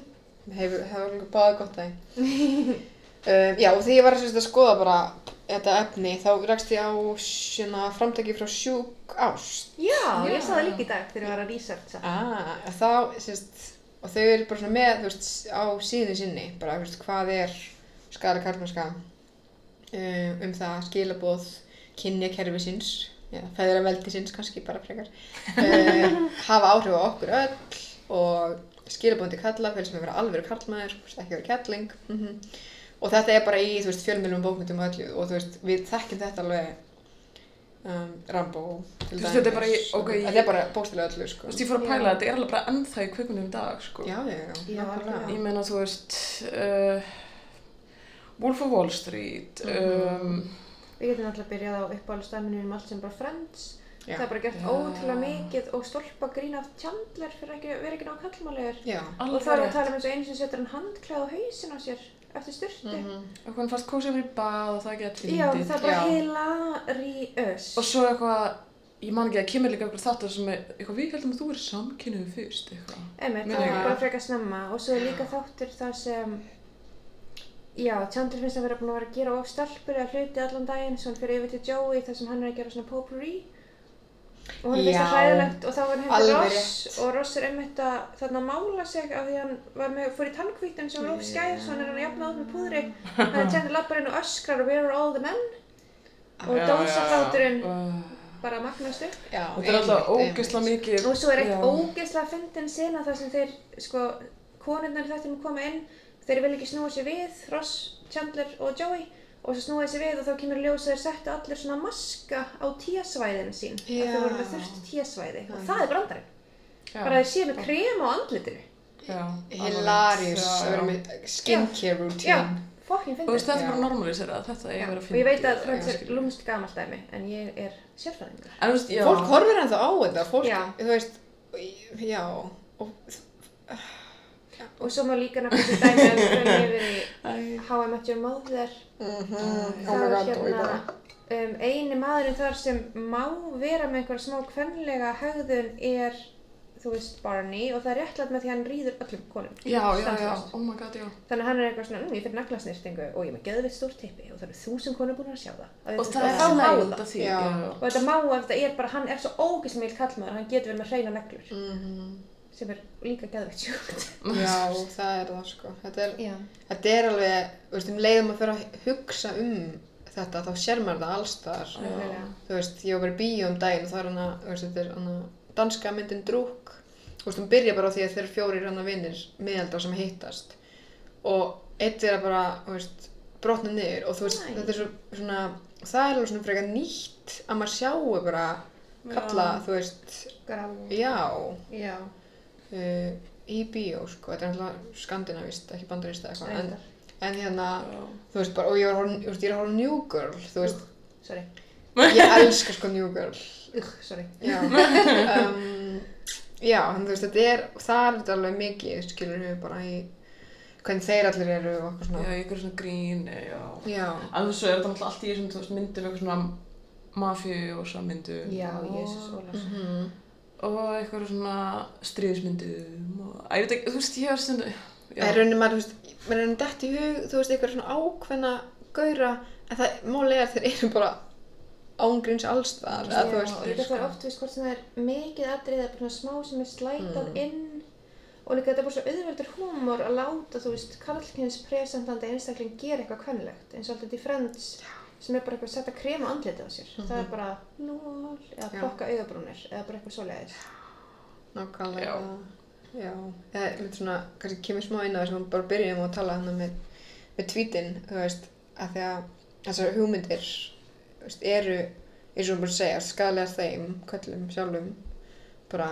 Hefur, líka báðið gott það. um, já, og því ég var að skoða bara þetta efni, þá rekst ég á svona framtæki frá sjúk ást. Já, Já. ég það líka í dag þegar ég var að researcha. Ah, þá, sérst, og þau eru bara svona með, þú veist, á síðu sinni, bara, þú veist, hvað er skala karlmennska um, um það skilaboð kynjakerfisins, já, feðraveldisins kannski bara frekar, uh, hafa áhrif á okkur öll og skilabóndi kalla fyrir sem að vera alveg karlmaður, þú veist, ekki vera kettling mm og þetta er bara í, fjölmjölum bókmyndum og öllu og þú veist, við þekkjum þetta alveg um, Rambo til Þú veist, þetta er bara í- dæmis, og ok, ég- þetta er bara bókstilega öllu, sko. Veist, ég fór að pæla þetta, er alveg bara ennþá í kvikmyndum í dag, sko. Já, já, já, Já. Ég meina, þú veist, uh, Wolf of Wall Street, um, Við getum alltaf byrjað á uppáhaldstæminu um allt sem bara Friends. Já. Það er bara gert Já. ótrúlega mikið og stólpa grín af Chandler fyrir ekki, vera ekki ná kallmálegur. Já, Og alveg það er að rétt. tala um eins og einu sem setur hann handklæð á hausin á sér eftir styrtu. mhm. Og hvernig fannst kósið fyrir bað og það gett Já, fyndið. það er bara Já. hilarious. Og svo eitthvað, ég man ekki að kemur líka eitthvað þáttur sem er, eitthvað við heldum að þú er samkynnuð fyrst, eitthvað. Minni það ekki. er bara frekar snemma og svo er líka þáttur þar sem Já, Chandler finnst að vera búin að vera að gera of stelpur eða hluti allan daginn svo hann fyrir yfir til Joey þar sem hann er að gera svona potpourri og hann finnst það Já, hræðilegt og þá var hann alveg Ross og Ross er einmitt að þarna mála sig af því hann var með, fór í tannkvítin sem svo hann er hann að jafna út með púðri. Hann er Chandler lappar inn og öskrar og where are all the men. Og Uh, bara magnast upp. Já Þetta er alltaf ógeðslega mikið. og svo er eitt ógeðslega fyndin sena þar sem þeir, sko, konurnar í þettinum koma inn, þeir vilja ekki snúa sér við, Ross, Chandler og Joey, og svo þeir sér við og þá kemur ljós að þeir settu allir svona maska á tíasvæðin sín, að Já. þeir voru með þurft tíasvæði og það er brandarinn, Já, bara þeir séu með krem á andlitinu. að með skincare routine. fokkin Og þú veist, fyndin. þetta er bara normalisera, þetta er verið að og finna. ég veit að Friends er lúmst gamalt dæmi, en ég er sérfræðingur. En þú veist, já. Fólk horfir ennþá á þetta, fólk, Já. þú veist, já, og, Og svo má líka náttúrulega dæmi að við fyrir yfir í How I Met Your Mother, mhm, oh my það god, er ég hérna um, eini maðurinn þar sem má vera með einhver smá kvenlega hegðun er þú veist Barney og það er réttlætt með því að hann rýður öllum konum. Já, já, já, oh my god, já. þannig að hann er eitthvað svona, um, ég fyrir naglasnýrtingu og ég er með geðvitt stórt tippi og það eru þúsund konur búin að sjá það. Að Og það er þá það. af því, og þetta má að þetta er bara, hann er svo ógislega meil kallmaður hann getur verið með hreina neglur. Mhm, sem er líka geðvitt sjúkt já, það er það sko, þetta er, þetta er alveg, veist, um leiðum að fyrir að hugsa um þetta, þá sér maður það allstaðar. nefnilega Þú veist, ég var bara í bíó um daginn og það er hana, veist, þetta er hana danska myndin Drúk. Þú veist, hún byrja bara á því að þeir fjórir hana vinnir miðaldra sem hittast. Og eitt er að bara, þú veist, brotna niður og þú veist, Næ. þetta er svo, svona, það er alveg svona frekar nýtt að maður sjáu bara kalla, Já. þú veist, grá, já, já, uh, í bíó, sko, þetta er náttúrulega skandinavist, ekki bandarist eða eitthvað, en, en hérna, Já. þú veist, bara, og ég var að horfa- þú veist, ég er á New Girl, þú veist, sorry, ég elska sko New Girl, ugh, sorry. Já, um, já, þannig þú veist, þetta er, það er þetta alveg mikið, skilur við bara í hvernig þeir allir eru og eitthvað Já, svona. ykkur svona grín, já. Já, En svo er þetta náttúrulega allt í þessum, þú veist, myndum, eitthvað svona mafíu og svona myndum. já, og, Jésús Ólafs mhm, Og eitthvað svona stríðismyndum og, ég veit ekki, þú veist, ég er stundu, já. það er rauninni maður, þú veist, maður er rauninni dætt í hug, þú veist, eitthvað svona ákveðna gaura, en það, máli er þeir eru bara ángríns þú Já, það er oft, veist, hvort sem það er mikið atrið eða bara svona smá sem er slætað Mm. inn og líka þetta er bara svo auðveldur húmor að láta, þú veist, Karlkins presentandi einstakling gera eitthvað kvennlegt eins og alltaf í Friends sem er bara eitthvað að setja krem á andlitið á sér. Það er bara lól eða Mhm. Já. plokka augabrúnir eða bara eitthvað svoleiðis. Nákvæmlega, já, eða, með svona, kannski kemur smá inn á þess að við bara byrjum að tala hann með, með tweetin, þú veist, að því að þessar hugmyndir, þú veist, eru, eins og þú bara segja, skadlega þeim, köllum sjálfum, bara,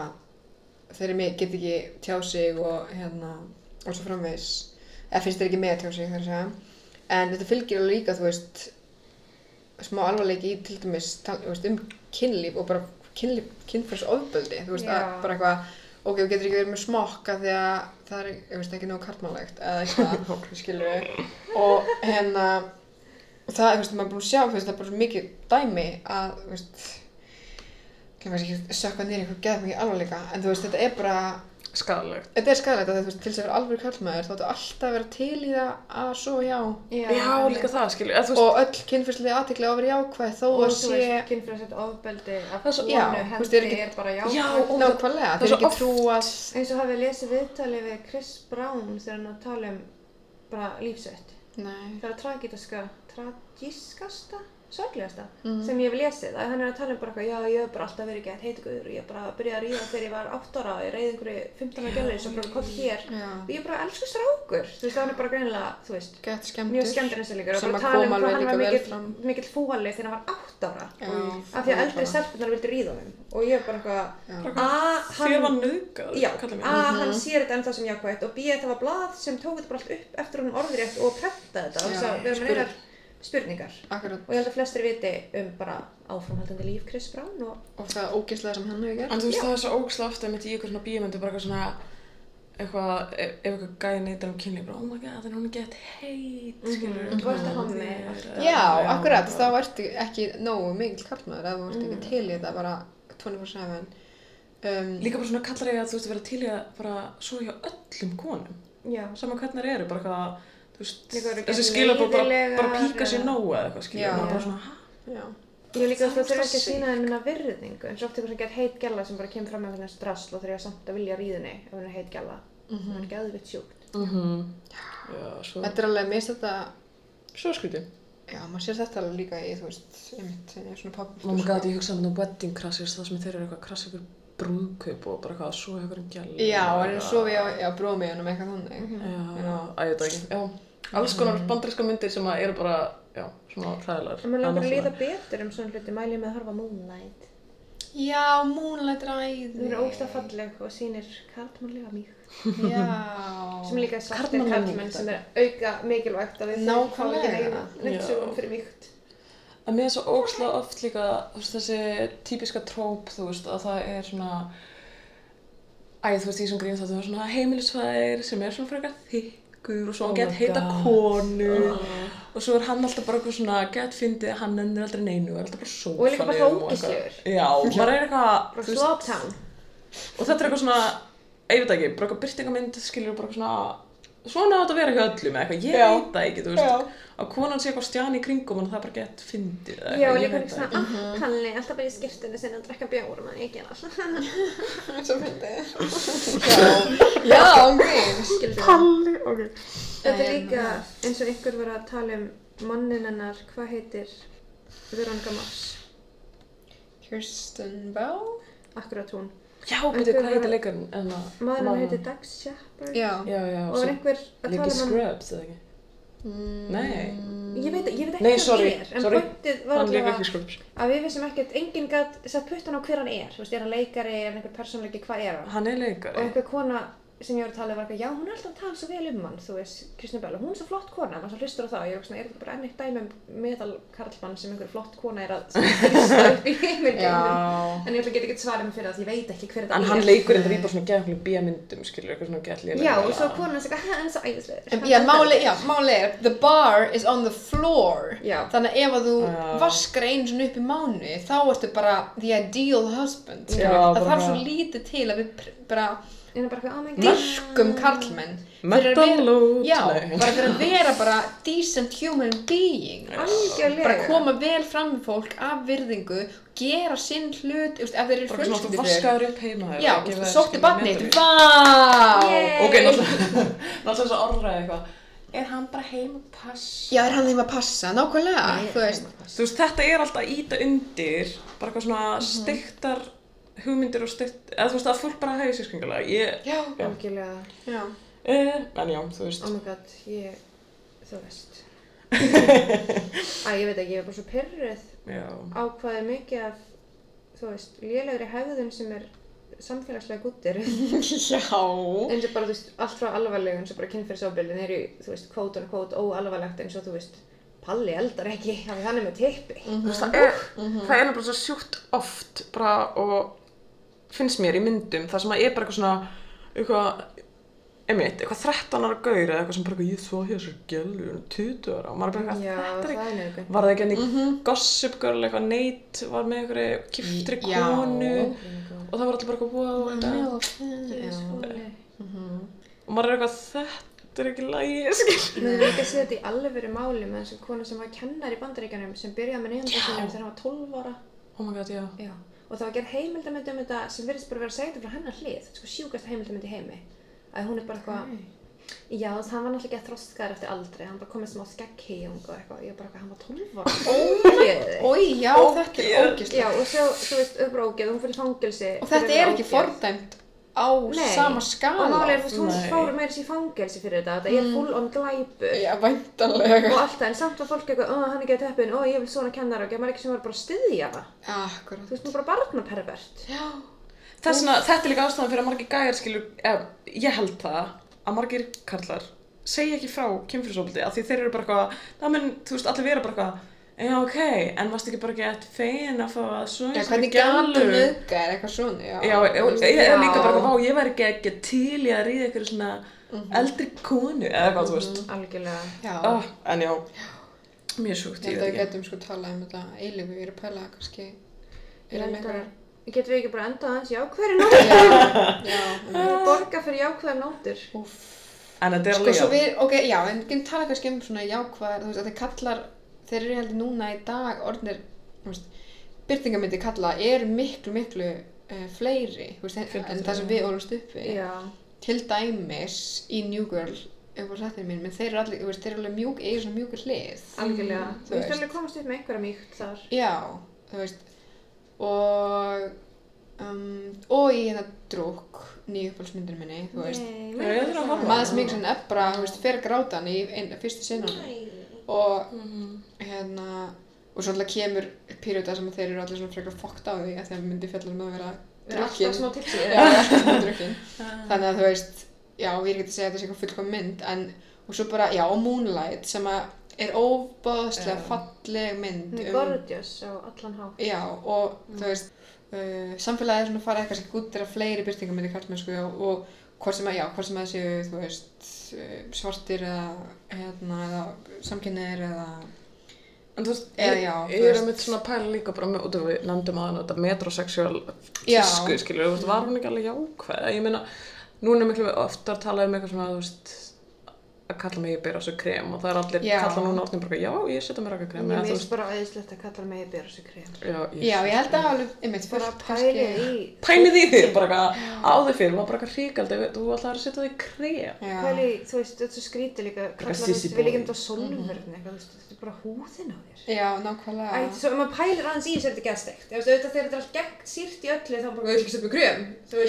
þeir mig- geta ekki tjá sig og hérna, og svo framvegis, eða finnst þeir ekki með að tjá sig, þar að segja, en þetta fylgir alveg líka, þú veist, smá alvarleiki í til dæmis, um kynlíf og bara kynlíf, kynfærsofböldi, þú veist, Já. að bara eitthvað, ok, þú getur ekki verið með smokka því að það er, ég veist, ekki nóg kartmálegt eða eitthvað, skilur við og hérna það, þú veist, maður er búin að sjá, þú veist, það er bara svo mikið dæmi að, þú veist ég veist ekki sökka nýri eitthvað geða mikið alvarleika, en þú veist, þetta er bara Skadalegt. þetta er skadalegt að þú veist, til þess að vera alveg karlmaður þá áttu alltaf að vera til í það að svo já Já, líka það, skilju, þú veist, og öll kynfyrslega aðtekli á að vera jákvæð þó og að þú sé veist, kynfrælsett ofbeldi af Það er svo- já, þú veist, hendi er ekki- er bara Já, jákvæð og- nákvæmlega, það er ekki oft- trúað eins og hafið lesið viðtalið við Chris Brown þegar hann að tala um bara lífsvett Nei. það er tragítaska, tragískasta, sorglegasta Mhm. sem ég hef lesið, að hann er að tala um bara eitthvað, já, ég hef bara alltaf verið gett heitguður, ég hef bara byrjaði að ríða þegar ég var 8 ára, ég reyði einhverju 15 ára gæli sem bara kom hér Já. og ég er bara elsku strákur, þú veist, hann er bara greinilega, þú veist, Gett skemmtur. mjög skemmtir einstaklingur og Sem bara að tala um hvað alveg hann var líka mikill, fram. mikill fúali þegar hann var 8 ára Já. af því að eldri stelpunar vildi ríða honum og ég er bara eitthvað. A, hann, hann sér þetta ennþá sem jákvægt og B, þetta var blað sem tók þetta bara allt upp eftir honum orðrétt og prentaði þetta að með spurningar Akkurat. og ég held að flestir viti um bara áframhaldandi líf Chris Brown og Og það ógeðslega sem hann hefur gert. En þú veist, Já. það er svo ógæslega ofta mitt í ykkur svona bíómyndu, bara eitthvað svona, eitthvað, ef ef eitthvað gæði neytar um kynni, bara, oh my god, en hún er gett heit, skilur. Mhm. Þú ert að hommi. Já, akkurat, þá ertu ekki nógu mikil kallmaður ef þú ert ekki til í þetta bara 24-7. Um, Líka bara svona kallar ég að þú veist að vera til í að bara svo hjá öllum konum, já, sama hvernig þær eru, bara eitthvað, þessi ekki skilabóð bara, bara píka sér nógu eða eitthvað, Já. maður bara svona, hæ? ég líka Það þú er þurfa ekki að sína þeim minna virðingu eins og oft eitthvað sem gett heit gæla sem bara kemur fram með þessu drasl og þegar ég samt að vilja ríðinni ef hún er heit gæla það er geðvitt sjúkt Mhm. Já, svo, Þetta er alveg, mér finnst þetta, svo skrítið. já, maður sér þetta alveg líka í, þú veist, einmitt, í svona. Oh my god, ég hugsaði um það wedding crashes, það sem þeir eru eitthvað krass ykkur brúðkaup og bara eitthvað svo ykkur en gæl. Já, og er svo við á, á brómiðunum eitthvað þannig. Já, að ég veit það ekki. Já, alls konar bandaríska myndir sem að eru bara, já, svona hræðilegar. en maður langar að líða betur um svona hluti mæli ég með að horfa Moonlight Já, Moonlight ræði. hún er ógst falleg og sýnir karlmannlega mýg Já. sem líka svartir mýkt. sem er auka mikilvægt að við Nákvæmlega. neitt Já. sögum fyrir mýgt En mér er svo ógslag oft líka, þú veist, þessi típiska tróp, þú veist, að það er svona, æ, þú veist, því sem grín það er svona heimilisfæðir sem er svona frekar þykkur og svo Oh hann my gett heita God. konu og svo er hann alltaf bara eitthvað svona gett fyndið, hann ennir aldrei neinu, er alltaf bara sófalið Og er líka bara hrókislegur. Já, maður er eitthvað, Sloptown og þetta er eitthvað svona, ég veit ekki, bara eitthvað byrtingamynd, skilur bara eitthvað svona, svona átt að vera hjá öllum eða eitthvað, ég Já. veit það ekki, þú veist, að konan sé eitthvað stjani í kringum en það er bara gett fyndið eða Já, eitthvað, líka ég veit það svona, ekki. ah, Palli, alltaf bara í skirtunni sinni að drekka bjór, mann, ég gera alltaf. Svo fyndið. Já, já, það. Palli, ok. Þetta er En- líka eins og einhver var að tala um mannin hennar, hvað heitir Veronica Mars, Kirsten Bell? akkurat hún. Já, betur, hvað heitir leikarinn? Maðurinn heitir Dax Shepard Já. Já, já, og var einhver að tala um Scrubs, eða ekki? Mm. Nei. ég veit, ég veit ekki Nei, hvað sorry, hann er, en sorry. pointið var Hann allavega ekki Scrubs. að við vissum ekkert, enginn gætt sett puttan á hver hann er, þú veist, er hann leikari, er hann einhver persónleiki, hvað er hann? Hann er og leikari. einhver kona sem ég var að tala um var eitthvað, já hún er alltaf að tala svo vel um hann, þú veist, Kristján Bell og hún er svo flott kona, maður svo hlustur á það og ég er svona, er þetta bara enn eitt dæmi um meðal karlmann sem einhver flott kona er að þrýsta upp í heimilgeimum Já. en ég ætla að geta ekkert svarið mig fyrir það, því ég veit ekki hver þetta En er hann leikur þetta í bara svona gæðanlega bíamyndum, skilur, eitthvað svona gætt lélega. já, og svo konan er eitthvað, hann er svo æðislegur Já, máli, já, máli er, the bar is on the floor. Þannig ef að þú vaskar einu svona upp í mánu, þá ertu bara the ideal husband. Já, það þarf svo lítið til að við bara en bara eitthvað, oh my god dyrkum karlmenn. load. Já, Nei. bara fyrir að vera bara decent human being. algjörlega Bara koma vel fram með fólk af virðingu, gera sinn hlut, ef þeir eru Bara svona vaskaður upp heima. Já, sótti vá! Yay! Ok, náttúrulega, þess að orðræði eitthvað. Er hann bara heima að passa? Já, er hann þeim að passa, nákvæmlega, þú veist. Þú veist, þetta er alltaf íta undir bara eitthvað svona steiktar hugmyndir og steikt, eða þú veist að fólk bara hefði sér skringilega. Ég, Já, algjörlega, já. uh, en já, þú veist. oh my god, ég þú veist Æ, ég veit ekki, ég er bara svo pyrruð Já. á hvað er mikið af þú veist, lélegri hefðun sem er samfélagslega guttir Já. eins og bara, þú veist, allt frá alvarlegu eins og bara kynfyrirsofbildin er í, þú veist, kvót og kvót óalvarlegt eins og, þú veist, Palli eldar ekki, af því hann er með tippi. Þú veist, það er, það er nefnilega svo sjúkt oft bara og finnst mér í myndum það sem að er bara eitthvað svona eitthvað, einmitt, eitthvað 13 ára gaur eða eitthvað sem bara eitthvað, ég svo hér svo gælu, 20 ára. Og maður er bara eitthvað, þetta er ekki. Var það ekki henni Gossip Girl eitthvað? Nate var með einhverju kiftri Já. konu og það var allir bara eitthvað wow og maður er eitthvað þetta er ekki lægi skil Við erum líka að segja þetta í alvöru máli með þessu konu sem var kennar í bandaríkjanum sem byrjaði með nefnda sinum þegar hann var 12 ára. oh my god, já. Já. Og það var gerð heimildamönd um þetta sem verðist bara vera að segja þetta frá hennar hlið, sko sjúkasta heimildamönd í heimi. Að hún er bara eitthvað, Já, það var náttúrulega ekki þroskaður eftir aldrei, hann bara komið smá skegghíjung og eitthvað, ég bara, hann var 12 ára. Ógeði. Ói, já, þetta er ógislega. Já, og svo, þú veist, auðvitað ógeð, hún fyrir fangilsi. Og þetta er ekki fordæmt á Nei. sama skala. Og málið er, þú veist, hún Nei. fór meira sér í fangelsi fyrir þetta, þetta er full on glæpur. Já, væntanlega. Og allt það, en samt var fólk eitthvað, ó, hann er ekki að teppin, ó, ég vil svona kennara og maður ekki sem var bara að styðja það. Akkurat. Þú veist, nú bara barnapervert. Já. Þessna, þetta er líka ástæðan fyrir að margir gæjar skilur, eða, ég held það að margir karlar segja ekki frá kynfyrirsofbildi af því þeir eru bara eitthvað, það mun, þú veist, allir vera bara eitthvað, já ok, en varst ekki bara gett fein að fá að svona Já, hvernig gætu nöðga er eitthvað svona, já. Já, veist, ég er líka bara Já. eitthvað, vá, ég væri ekki ekki til í að ríða eitthvað svona eldri konu, eða eitthvað, þú veist. Algjörlega. Já. Oh, en já, mjög sjúkt, Ég ég að veit við ekki. getum sko talað um þetta eilífu, ég er að pæla kannski. Ég erum einhverjar- að, getum við ekki bara endað hans jákvæðri nótur? Já, já. Borga fyrir jákvæðar nótur. Úff. En þetta er Sko, alveg, já. Þeir eru heldur núna í dag veist, byrtingamindi kalla er miklu, miklu uh, fleiri, þú veist, en, en það sem við orðumst upp við. Já. Til dæmis í New Girl, upp á sættinu mín, menn þeir eru allir, þú veist, þeir eru alveg mjúk, eigi svona mjúkur hlið. Algjörlega. Þú Þú veist alveg komast upp með einhverja mýkt þar. Já, þú veist, og, um, og í hérna drúk, nýju uppáhaldsmyndinu minni, þú veist, ég maður sem ykkur svona ebbra, þú veist, fer grátan í fyrstu sinna og Mhm. hérna og svo alltaf kemur perióda sem þeir eru allir svona frekar fokkt á því að þeir myndi fjallar um að vera drukkin drukkin þannig að þú veist, já, ég er að segja að þetta sé eitthvað fullkom mynd en, og svo bara, já, og Moonlight sem að er óbáðslega Já. falleg mynd er gorgeous á allan hátt. já, og þú veist uh, samfélagið er svona að fara eitthvað sem gúttir að fleiri byrtingamindi karlmennsku og, og hvort sem að, já, hvort sem að séu, þú veist svartir eða, hérna, eða samkynniðir eða En þú veist, Eða ég, já, þú ég er að mitt svona pæla líka bara með, út af við nefndum að þetta metrosexual Já. tísku, skilur, þú veist, var hún ekki alveg jákvæð? Ég meina, núna miklu oftar talað um eitthvað svona, þú veist, að kalla mig að bera þessu krem og það er allir Já. kalla núna orðin bara, já, ég setja mér raka krem, Ég þú veist, bara æðislegt að kalla mig að bera þessu krem. já, já, ég held að alveg, einmitt, Bara pælið í, Pælið í þér, bara eitthvað, áður fyrir, var bara eitthvað hríkald, þú ætlaði að setja þig krem. í, þú veist, þetta er svo skrítið líka, kallar þú sissy veist, vil ekki boy. um þetta þú veist, þetta er bara húðin á þér. já, Æ, nákvæmlega svo ef maður pælir aðeins í þessu er þetta. Þú er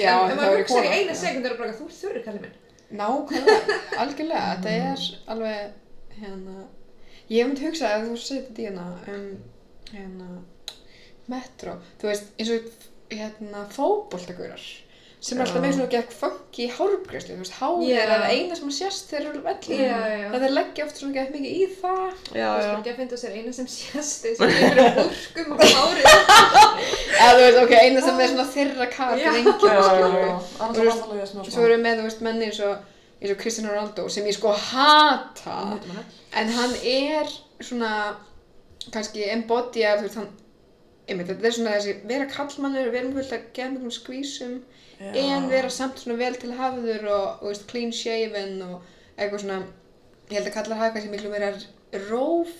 allt í í nákvæmlega, algjörlega, þetta er alveg, hérna ég myndi hugsa að þú segir þetta díana um, hérna metro, þú veist, eins og hérna fótboltagurar sem er alltaf með svona gekk funky hárgræslu, þú veist, hárið Já. er það eina sem að sést þegar eru velli Já, já. það þeir leggja oft svona gekk mikið í það Já, Þú veist, já. bara ekki að finna sér eina sem sést, eins og einhverjum burkum og hárið. eða þú veist, ok, eina sem er svona þeirra Já. karakter Já, enginn, já, já, Þú það smá svo erum við með, þú veist, menni eins og eins og Cristiano Ronaldo sem ég sko hata en hann er svona kannski embodya þú veist hann einmitt, þetta er svona þessi vera kallmannur vera með fullt að geða mjög skvísum en vera samt svona vel til hafður og, og veist, clean shaven og eitthvað svona ég held að kallar hafa kannski miklu meira róf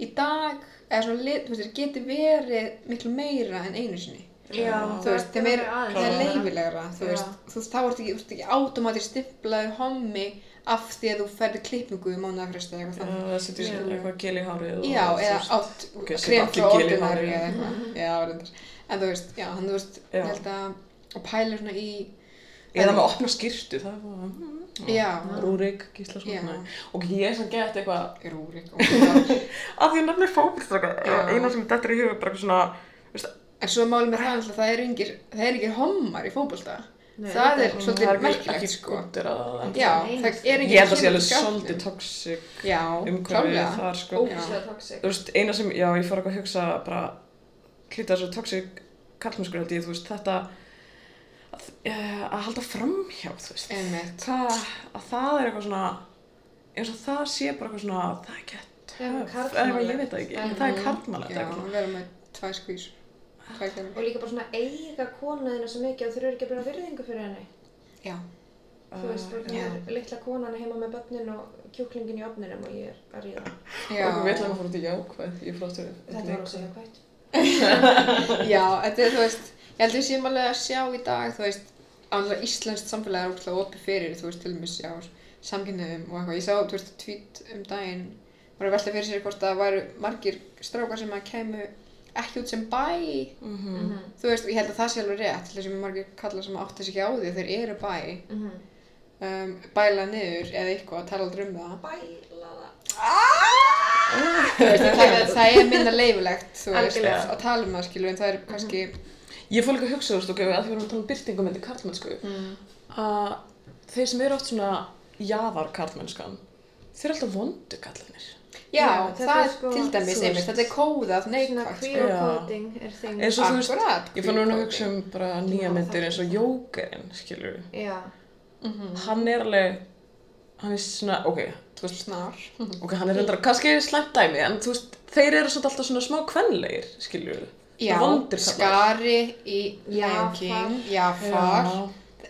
í dag eða svona lit, þú veist, geti verið miklu meira en einu sinni Já, þú veist, þeim er, er leifilegra þú Já. veist, þú veist, þá ertu ekki, ert ekki automatist stimplaður hommi af því að þú ferði klippingu í mánuðafresti eða eitthvað þannig Það setjum Já. eitthvað gel í hárið. og Já, eða átt krem frá hárið. eða eitthvað. Já, reyndar. En þú veist, já, hann þú veist, Já. ég held að, og pælir svona í, Eða með opna skýrtu, það var... já, Rúrik, Gísla svona. Og ég sem gett eitthvað, Rúrik, það. af því að nefnir fókbalstraka, Já. eina sem þetta er í hug er bara svona, En svo er málið með það, það er engir, það er engir hommar í fótbolta. Nei, það er er- svolítið það er ekki- merkilegt, sko. Já, það er engir Ég held að sé alveg svolítið Já, umhverfið þar, sko. Þú veist, eina sem, já, ég fór að hugsa bara, hlýta þessu toxic kallmennskur held ég, þú veist, þetta að, uh, að halda framhjá, þú veist. Það, að það er eitthvað svona, eins og það sé bara eitthvað svona, það er er eða eitthvað, ég veit það ekki, karlmannlegt. það er eitthvað. að vera með tvær skvís. Og líka bara svona eiga konaðina svo mikið og þurfur ekki að byrja virðingu fyrir henni. Já. Þú veist, bara er litla konan heima með börnin og kjúklingin í ofninum og ég er að ríða. Já. Og við ætlum að fóra út í jákvæð, Þetta var ósað jákvæmt. Já, þetta er, þú veist, ég held að við séum alveg að sjá í dag, þú veist, ánlega íslenskt samfélag er ótrúlega opið fyrir, þú veist, til dæmis, já, samkynniðum og eitthvað. Ég sá, þú veist, tvít um daginn, var að velta fyrir sér hvort það væru margir strákar sem að kæmu ekki út sem bæ, Mhm. þú veist, og ég held að það sé alveg rétt, til þess að margir kallar sem átti sig ekki á því, þeir eru bæ, Mhm. um, bæla niður eða eitthvað, tala aldrei um það. Bæla það. Veist, það, er minna leifilegt, þú veist, að tala um það, skilur, en það er kannski, Ég fór líka að hugsa, þú veist, ok, að því við erum að tala um byrtingamendi karlmennsku, mm, að þeir sem eru oft svona jaðar karlmennskan, þeir eru alltaf vondu kallanir. já, Já, það er sko- til dæmis einmitt, þetta er kóðað neikvægt, queer coding er þing. Eins og þú veist, ég fann núna að hugsa um bara nýja myndir eins og er- Jókerinn, skilur Já, Mhm. Hann er alveg, hann er svona, ok, þú veist, Snar. ok, hann er reyndar kannski slæmt dæmi, en þú veist, þeir eru svona alltaf svona smá kvenlegir, skilur Já, vondir kallar. skari í Lion. King, Jafar,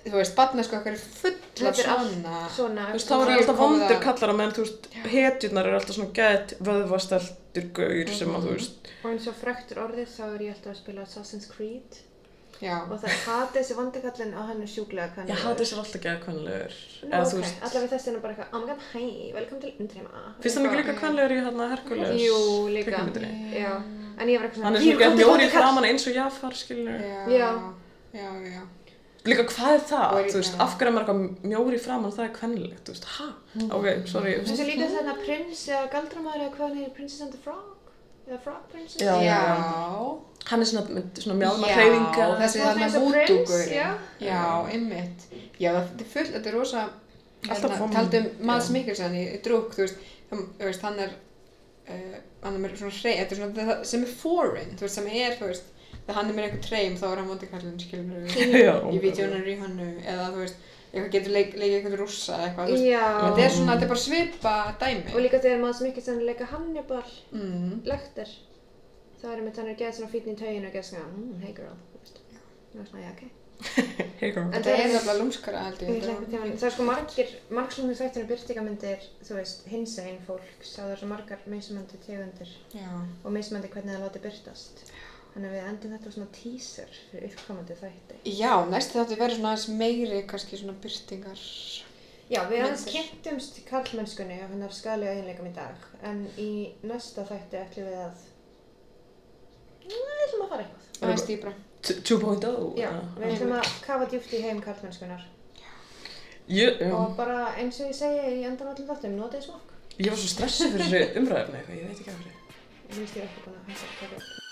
þú veist, barnesku okkar er full af Þetta er allt svona. svona. Þú veist, þá Queer alltaf vondir kallar á meðan, þú veist, hetjurnar eru alltaf svona gett vöðvasteltur gaur sem að, þú veist, Og eins og fræktur orðið þá er ég alltaf að spila Assassin's Creed Já, og það hati þessi vandikallin á hann er sjúklega hvernig. ég hati þessar alltaf gett kvenlegur, Nú, eða ok, þú veist, allavega þessi er bara eitthvað, oh my god, hæ, velkom til Undrima. finnst hann ekki líka kvenlegur í hérna Herkules? Jú, líka. Já, en ég var eitthvað Hann er "Jú, svona gett komdu, mjóri komdu, kall." framan eins og Jafar, skilur já, Já. já, já. Líka hvað er það? Og er- Þú veist, já. af hverju er maður eitthvað mjóri framan það er kvennilegt, þú veist, ha? Ok, sorry, þú veist, og líka þarna prins eða galdramæður eða hvað er, Princess and the Frog? Eða Frog Princess? Já. Já, hann er svona, svona mjálma Já, hreyfinga. þessi þarna vúdúgurinn. já. Já, einmitt. Já, það er fullt, þetta er rosa, hérna, taldum Mads. Mikkelsen í, drúk, þú veist, hann, er, uh, hann er með svona hreim, þetta er svona það sem er foreign, þú veist, sem er, þú veist, þegar hann er með eitthvað treym, þá er hann vondikallin, skilur í vídjónar í hannu, eða þú veist, eitthvað getur leik, leikið eitthvað rússa eða eitthvað, Já. þetta er svona, þetta er bara svipa dæmi. Og líka þegar maður sem ekki sennilega leika Hannibal Mm. Lecter. Það er með hann er geð svona fítn í tauginu og geð svona, mm, hey girl, þú veist. Það er svona, já, ok. Hey girl. En það er nefnilega lúmskara held ég. Ég ætla einhvern tímann- Það er sko margir, margslunni þættir og byrtingamyndir, þú veist, hins einn fólks, það er svo margar mismöndi tegundir Já. og mismöndi hvernig það láti byrtast. Þannig að við endum þetta á svona teaser fyrir uppkomandi þætti. Já, næst þetta verður svona aðeins meiri, kannski svona byrtingar. Já, við aðeins kynntumst karlmennskunni af hennar skadlega eiginleikum í dag, en í næsta þætti ætlum við að, við ætlum að fara eitthvað. Aðeins dýbra. 2.0. Já, við ætlum að kafa djúpt í heim karlmennskunar. Ég, já. Og bara eins og ég segi í endan allir þáttum, notið smokk. Ég var svo stressuð fyrir umræðefni eitthvað, ég veit ekki af hverju. Ég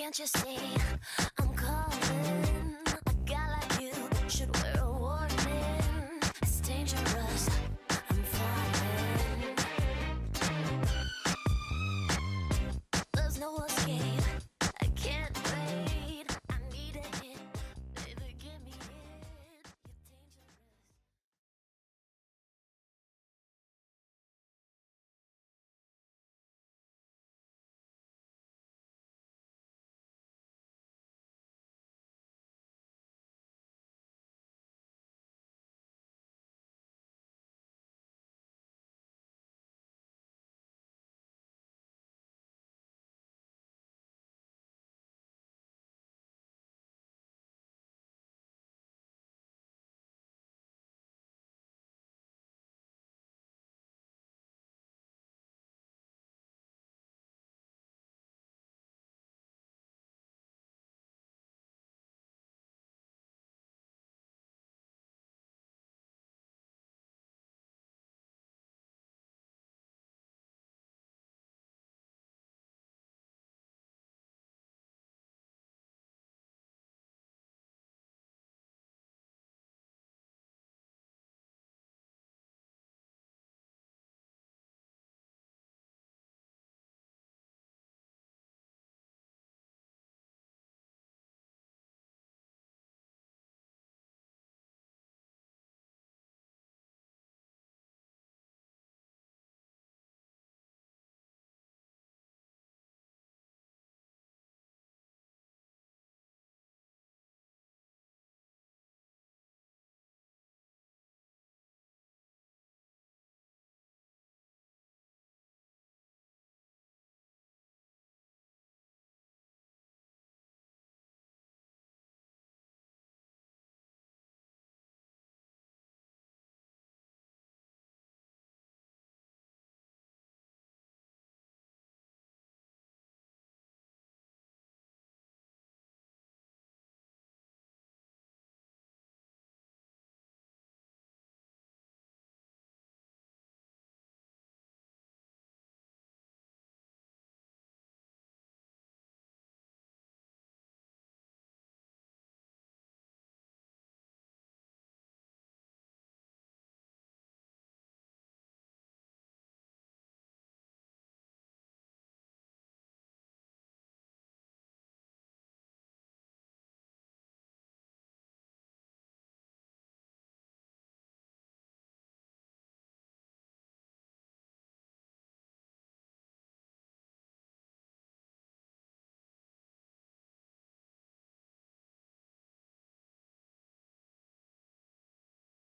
can't you see